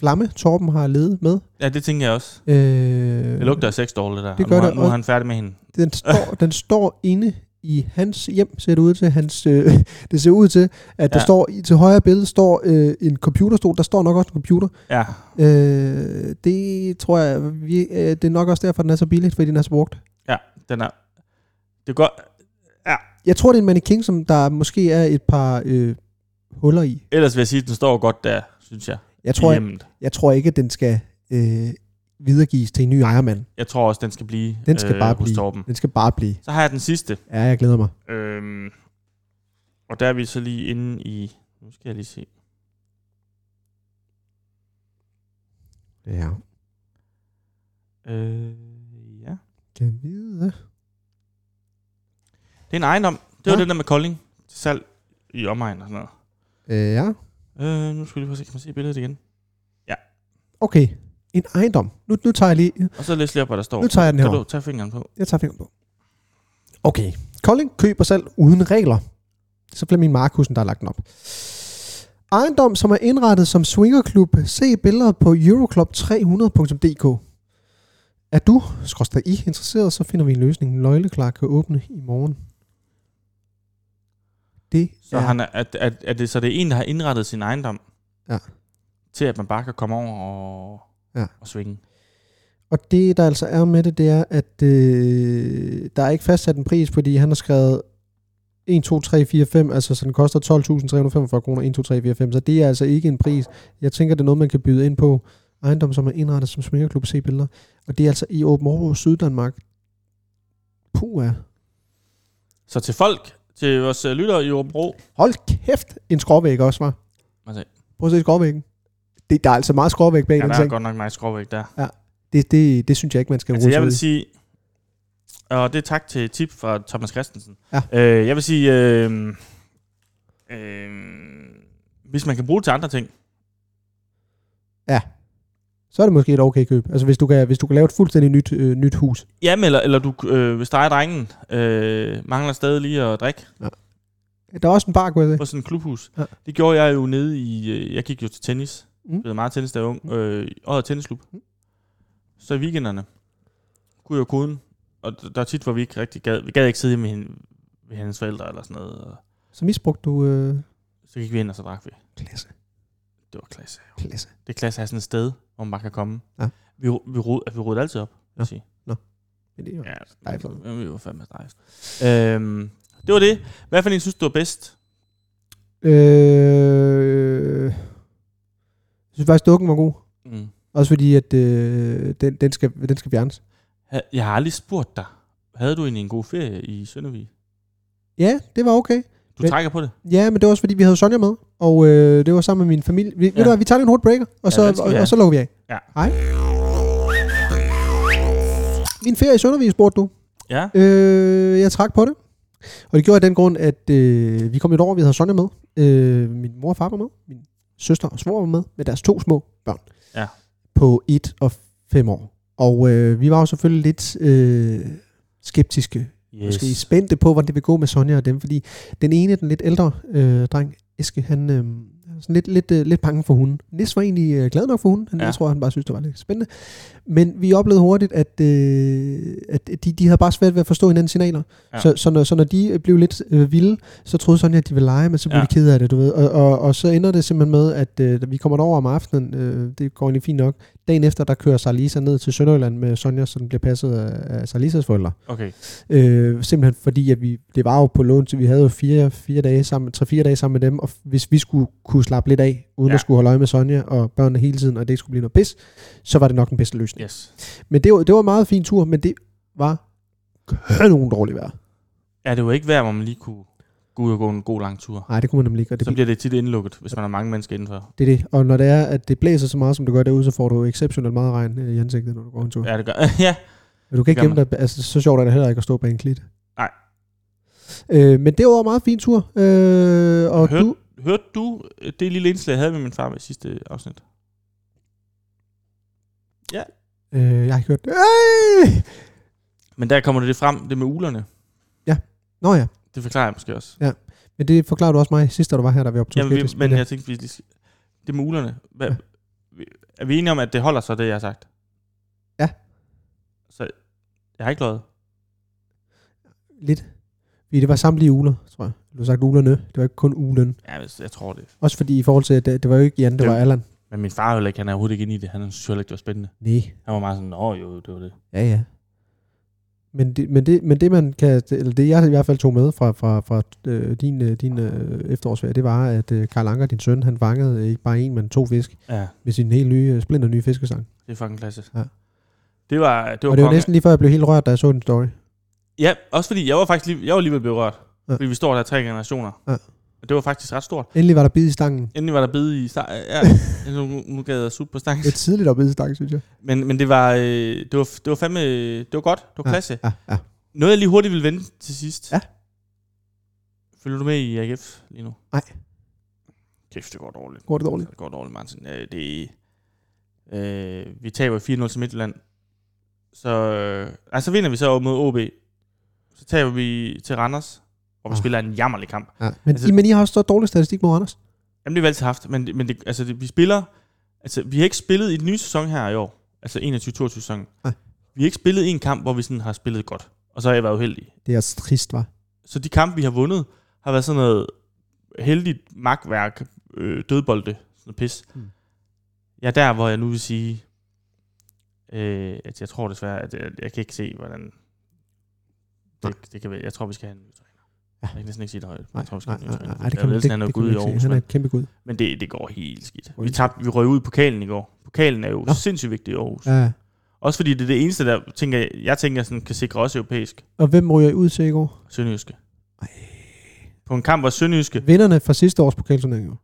flamme, Torben har ledet med. Ja, det tænker jeg også. Øh, Det lugter af sex doll, det der. Det og gør nu, har- det nu er han færdig med hende. Den står, den står inde i hans hjem, ser det ud til. Hans, øh, det ser ud til, at der Ja. står i, til højre billede står øh, en computerstol. Der står nok også en computer. Ja. Øh, det tror jeg, vi, øh, det er nok også derfor, den er så billig, fordi den er så brugt. Ja, den er... Det går... Jeg tror, det er en mannequin, som der måske er et par øh, huller i. Ellers vil jeg sige, at den står godt der, synes jeg. Jeg tror, jeg, jeg tror ikke, at den skal øh, videregives til en ny ejermand. Jeg tror også, den skal blive Den skal bare hos blive. Torben. Den skal bare blive. Så har jeg den sidste. Ja, jeg glæder mig. Øhm, og der er vi så lige inde i... Nu skal jeg lige se. Ja. Øh, ja. Kan vide? Det er en ejendom. Det var Ja. den der med Kolding til salg i omegn og sådan noget. Øh, ja. Øh, nu skal vi lige prøve at se, kan man se billedet igen? Okay. En ejendom. Nu, nu tager jeg lige... Og så læs lige op, hvad der står. Nu tager jeg den Kan her. du tage fingeren på? Jeg tager fingeren på. Okay. Kolding køb og salg uden regler. Så Flemming Markusen, der har lagt den op. Ejendom, som er indrettet som swingerklub. Se billeder på euroclub300.dk. Er du, skråstrej I, interesseret, så finder vi en løsning. Løgleklar kan åbne i morgen. Det Så, er, han er, at, at, at det, så det er en, der har indrettet sin ejendom. Ja. Til at man bare kan komme over og, Ja. og svinge. Og det, der altså er med det, det er, at øh, der er ikke fastsat en pris, fordi han har skrevet 1, 2, 3, 4, 5, altså så den koster 12.345 kroner, 1, 2, 3, 4, 5, så det er altså ikke en pris. Jeg tænker, det er noget, man kan byde ind på. Ejendom, som er indrettet som smingerklub, se billeder. Og det er altså i Åben Aarhus, Syddanmark. Puh, ja. Så til folk, til vores øh, lyttere i Åbro, Hold kæft, en skråvæg også, var. Prøv at se skråvæggen. Det, der er altså meget skråvæg bag ja, den der er ting. godt nok meget skråvæg der. Det, det, det synes jeg ikke, man skal Altså, jeg vil ud sige, og det er tak til tip fra Thomas Christensen. Ja. Øh, jeg vil sige, øh, øh, hvis man kan bruge det til andre ting, så er det måske et okay køb. Altså hvis du kan, hvis du kan lave et fuldstændig nyt, øh, nyt hus. Jamen, eller, eller du, øh, hvis dig og drengen øh, mangler stadig lige at drikke Der er også en bar, kunne jeg på sige. sådan en klubhus. Ja. Det gjorde jeg jo nede i... Øh, jeg gik jo til tennis. Mm. Spillede meget tennis, da jeg var ung. Øh, i Odder Tennisklub. Så i weekenderne kunne jeg koden. Og der var tit, hvor vi ikke rigtig gad. Vi gad ikke sidde med hende, ved hendes forældre eller sådan noget. Og Så misbrugte du... Øh, så gik vi ind, og så drak vi. klasse. Det var klasse. Jo. Klasse. Det er klasse at have sådan et sted, hvor man bare kan komme. Ja. Vi, vi, rod, vi rodede altid op, Ja. sige. Men det er jo- Ja, Stejft. ja, vi var fandme stejft. Øhm, det var det. Hvad for en synes du er bedst? Øh, jeg synes faktisk, dukken var god. Mm. Også fordi, at øh, den, den, skal, den skal fjernes. Jeg har aldrig spurgt dig. Havde du egentlig en god ferie i Søndervig? Ja, det var okay. Du Men- trækker på det? Ja, men det var også fordi, vi havde Sonja med. Og øh, det var sammen med min familie. Vi, ja. Ved du hvad, vi tager en hurtig breaker, og så, og, vi og, så lukker vi af. Ja. Hej. Min ferie i Søndervig, spurgte du. Ja. Øh, jeg trak på det. Og det gjorde jeg den grund, at øh, vi kom et år, vi havde Sonja med. Øh, min mor og far var med. Min søster og svor var med. Med deres to små børn. Ja. På et og fem år. Og øh, vi var jo selvfølgelig lidt øh, skeptiske. Yes. Måske spændte på, hvordan det vil gå med Sonja og dem. Fordi den ene, den lidt ældre øh, dreng, Eske, han øh, sådan lidt, lidt, øh, lidt bange for hunden. Nis var egentlig øh, glad nok for hunden. Han. Ja. Jeg tror, han bare synes, det var lidt spændende. Men vi oplevede hurtigt, at, øh, at de, de havde bare svært ved at forstå hinandens signaler. Ja. Så, så, når, så når de blev lidt øh, vilde, så troede Sonja, at de ville lege, men så blev ja. De ked af det, du ved. Og, og, og så ender det simpelthen med, at øh, vi kommer derover om aftenen, øh, det går egentlig fint nok. Dagen efter, der kører Sarlisa ned til Sønderjylland med Sonja, så den bliver passet af, af Sarlisas forældre. Okay. Øh, simpelthen fordi, at vi, det var jo på lån til, vi havde jo fire, fire dage sammen, tre fire dage sammen med dem, og hvis vi skulle kunne slappe lidt af, uden ja. At skulle holde øje med Sonja og børnene hele tiden, og det ikke skulle blive noget pis, så var det nok den bedste løsning. Yes. Men det var, det var en meget fin tur, men det var nogen dårligt vejr. Ja, det var ikke værd, hvor man lige kunne gå ud og gå en god lang tur. Nej, det kunne man nemlig ikke, og det, Så bliver det tit indlukket, hvis man har mange mennesker indenfor. det er det. Og når det er, at det blæser så meget, som det gør derude, så får du exceptionelt meget regn øh, i ansigtet, når du går en tur. Ja. Det gør. ja. Men du kan ikke gemme dig, altså så sjovt er det heller ikke at stå bag en klit. Nej. Øh, men det var en meget fin tur. Øh, og Hørte- du, Hørte du øh, det lille indslag, jeg havde med min far ved sidste afsnit? øh, jeg har ikke hørt det. Øh! Men der kommer det frem, det med ulerne. Nå ja, Det forklarer jeg måske også. men det forklarede du også mig sidst, da du var her, da vi optog Jamen, vi, men ja. jeg tænkte, vi lige det med ulerne. Hvad, Ja. ja. Er vi enige om, at det holder så, det jeg har sagt? Ja. Så jeg har ikke løjet. Lidt. Fordi det var samtlige uler, tror jeg. Du har sagt ulerne. Det var ikke kun ulen. Ja, jeg, tror det. Også fordi i forhold til, at det, det var jo ikke Jan, det Det- var Allan. Men min far er heller ikke, han er overhovedet ikke inde i det. Han synes heller ikke, det var spændende. Nej. Han var meget sådan, åh jo, det var det. Ja, ja. Men det, men, det, men det man kan, eller det jeg i hvert fald tog med fra, fra, fra øh, din, øh, din øh, efterårsferie, det var, at øh, Karl Anker, din søn, han fangede ikke bare en, men to fisk Ja, med sin helt nye, øh, splinter nye fiskestang. det er fucking klasse. Ja. Det var, det var, Og det var konge. næsten lige før, jeg blev helt rørt, da jeg så den story. Ja, også fordi jeg var faktisk lige, jeg var alligevel blevet rørt. Ja. Ja. Fordi vi står der tre generationer. Ja. Og det var faktisk ret stort. Endelig var der bid i stangen. Endelig var der bid i stang. Ja, nu, nu gad jeg sutte på stangen. Det er tidligt at bide i stangen, synes jeg. Men, men det var, øh, det var, det var fandme, det var godt. Det var klasse. Ja, ja. Noget, jeg lige hurtigt vil vende til sidst. Ja. Følger du med i AGF lige nu? Nej. Kæft, det går dårligt. Går det dårligt? Det går dårligt, Martin. Øh, det, øh, vi taber 4-0 til Midtjylland. Så, øh, altså vinder vi så mod OB. Så taber vi til Randers, hvor vi Ah. spiller en jammerlig kamp. Ja. Men, Altså- I, men I har også så dårlig statistik mod Anders. Jamen, det har vi altid haft, men, men det, altså, det, vi spiller... Altså, vi har ikke spillet i den nye sæson her i år. Altså 21-22 sæson. Nej. Vi har ikke spillet en kamp, hvor vi sådan har spillet godt. Og så har jeg været uheldig. Det er også trist, var. Så de kampe, vi har vundet, har været sådan noget heldigt magtværk, øh, dødbolde, sådan noget pis. Hmm. Hmm. Ja, der hvor jeg nu vil sige, øh, at jeg tror desværre, at jeg, jeg kan ikke se, hvordan det, det kan være. Jeg tror, vi skal have en. Ja. Jeg kan næsten ikke sige det højt. Nej, Jeg skal nej, nej, træner. nej, det Jeg kan man, det, han er det gud i Aarhus. Han er et kæmpe gud. men det, det går helt skidt. Vi, tabte, vi røg ud i pokalen i går. Pokalen er jo Nå. Sindssygt vigtig i Aarhus. Ja. Også fordi det er det eneste, der tænker, jeg, jeg tænker, sådan, kan sikre os europæisk. Og hvem ryger I ud til i går? Sønderjyske. Ej. På en kamp, hvor Sønderjyske... Vinderne fra sidste års pokalturnering. jo.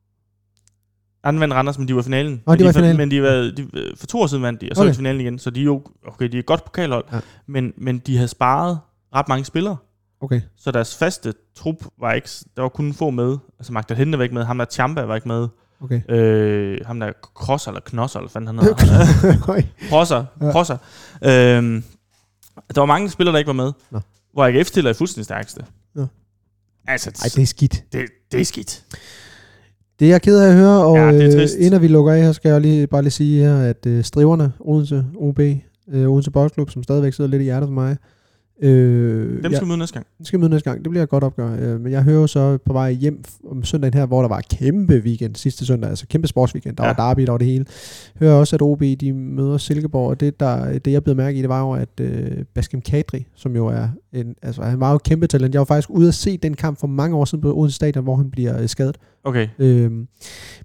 Anden vandt Randers, men de var i finalen. Men de var i for- finalen. Men de var, de, for to år siden vandt de, og så Okay. i finalen igen. Så de er jo okay, de er et godt pokalhold. Ja. Men, men de havde sparet ret mange spillere. Okay. Så deres faste trup var ikke... Der var kun få med. Altså Magda Hente var ikke med. Ham der Champa var ikke med. Okay. Øh, ham der Krosser eller Knosser, eller fanden han hedder. Høj. Prosser. Ja. Øhm, der var mange spillere, der ikke var med. Nå. Hvor AGF stiller er fuldstændig stærkeste. Nå. Altså, Ej, det er skidt. det, det er skidt. Det er jeg ked af at høre, og Ja, det er øh, inden vi lukker af her, skal jeg lige, bare lige sige her, at øh, striverne, Odense OB, øh, Odense Boldklub, som stadigvæk sidder lidt i hjertet for mig, øh, Dem skal vi møde næste gang. den skal møde næste gang. Det bliver et godt opgør. Øh, men jeg hører jo så på vej hjem om søndagen her, hvor der var kæmpe weekend sidste søndag, altså kæmpe sportsweekend. Der Ja. ja. var derby, der var det hele. Hører også, at OB de møder Silkeborg, og det, der, det jeg blev mærke i, det var jo, at øh, Baskem Kadri, som jo er en, altså han var jo kæmpe talent. Jeg var faktisk ude at se den kamp for mange år siden på Odense Stadion, hvor han bliver øh, skadet. Okay. Øhm,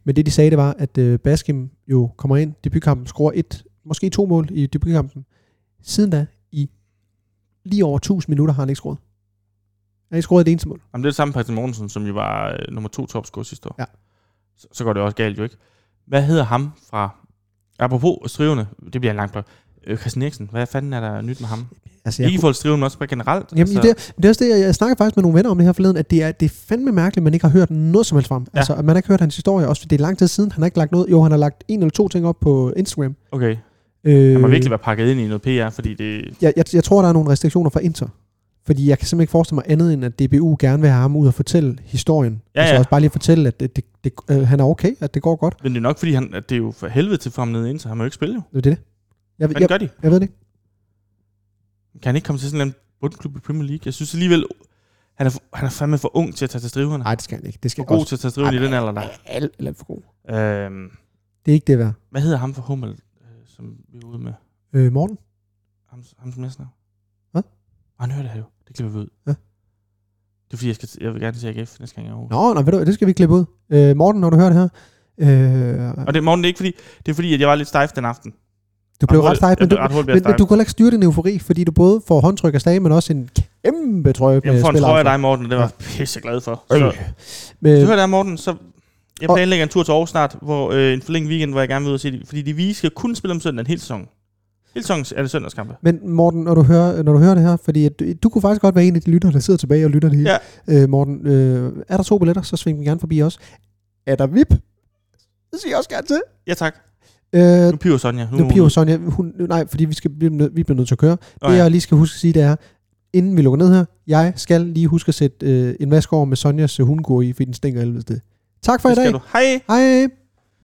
men det de sagde, det var, at øh, Baskim jo kommer ind, debutkampen, scorer et, måske to mål i debutkampen. Siden da, i lige over 1000 minutter, har han ikke scoret. Han har ikke scoret et eneste mål. Jamen, det er det samme Patrick Mortensen, som jo var øh, nummer to topscorer sidste år. Ja. Så, så går det også galt jo ikke. Hvad hedder ham fra... Apropos strivende, det bliver en lang blok. Øh, Christian Eriksen, hvad fanden er der nyt med ham? Altså, Ikke i forhold til strivende, men også bare generelt. Jamen, altså, det, det er også det, jeg, jeg snakker faktisk med nogle venner om det her forleden, at det er, det er fandme mærkeligt, at man ikke har hørt noget som helst fra ham. Ja. Altså, at man har ikke hørt hans historie, også fordi det er lang tid siden. Han har ikke lagt noget. Jo, han har lagt en eller to ting op på Instagram. Okay. Øh, Han må virkelig være pakket ind i noget PR, fordi det... jeg, jeg, jeg tror, der er nogle restriktioner fra Inter. Fordi jeg kan simpelthen ikke forestille mig andet, end at DBU gerne vil have ham ud og fortælle historien. Ja, altså ja. også bare lige fortælle, at det, det, det, øh, han er okay, at det går godt. Men det er nok, fordi han, at det er jo for helvede til for ham nede så han må jo ikke spille jo. Det er det. Jeg, Hvad jeg, gør de? jeg ved det ikke. Kan han ikke komme til sådan en bundklub i Premier League? Jeg synes alligevel, han er, for, han er fandme for ung til at tage til striverne. Nej, det skal han ikke. Det skal For god til at tage til striverne i den alder der. Alt, alt for god. Øhm, Det er ikke det værd. hvad hedder ham for Hummel, øh, som vi er ude med? Øh, Morten? Ham, ham som næsten Hvad? Han hører det her jo. Det klipper vi ud. Ja. Det er fordi, jeg, skal, jeg vil gerne til AGF næste gang jeg er. Nå, nej, ved du, det skal vi klippe ud. Øh, Morten, når du hører det her. Øh, Og det, morgen, det er ikke fordi, det er fordi, at jeg var lidt stejf den aften. du blev Ret stejt, men, du, men, men du kan ikke styre din eufori, fordi du både får håndtryk af slag, men også en kæmpe trøje Jeg får en trøje af dig, Morten, og det var jeg pisse glad for. Så, Øh. Men, du hører der, Morten, så jeg planlægger en tur til Aarhus snart, hvor øh, en forlænget weekend, hvor jeg gerne vil ud og se det. Fordi de vi skal kun spille om søndagen hele sæsonen. Hele sæsonen er det søndagskampe. men Morten, når du, hører, når du hører det her, fordi at, du, du kunne faktisk godt være en af de lyttere, der sidder tilbage og lytter det hele. Ja. Øh, Morten, øh, er der to billetter, så sving dem gerne forbi os. Er der VIP? Det siger jeg også gerne til. Ja, tak. Øh, Nu piver Sonja. nu piver Sonja, hun, nej, fordi vi, skal, blive nød, vi bliver nødt til at køre. Det ja. jeg lige skal huske at sige, det er, inden vi lukker ned her, jeg skal lige huske at sætte øh, en vask over med Sonjas øh, hundgur i, fordi den stinker helvede. Tak for Det i dag. du. Hej! Hej.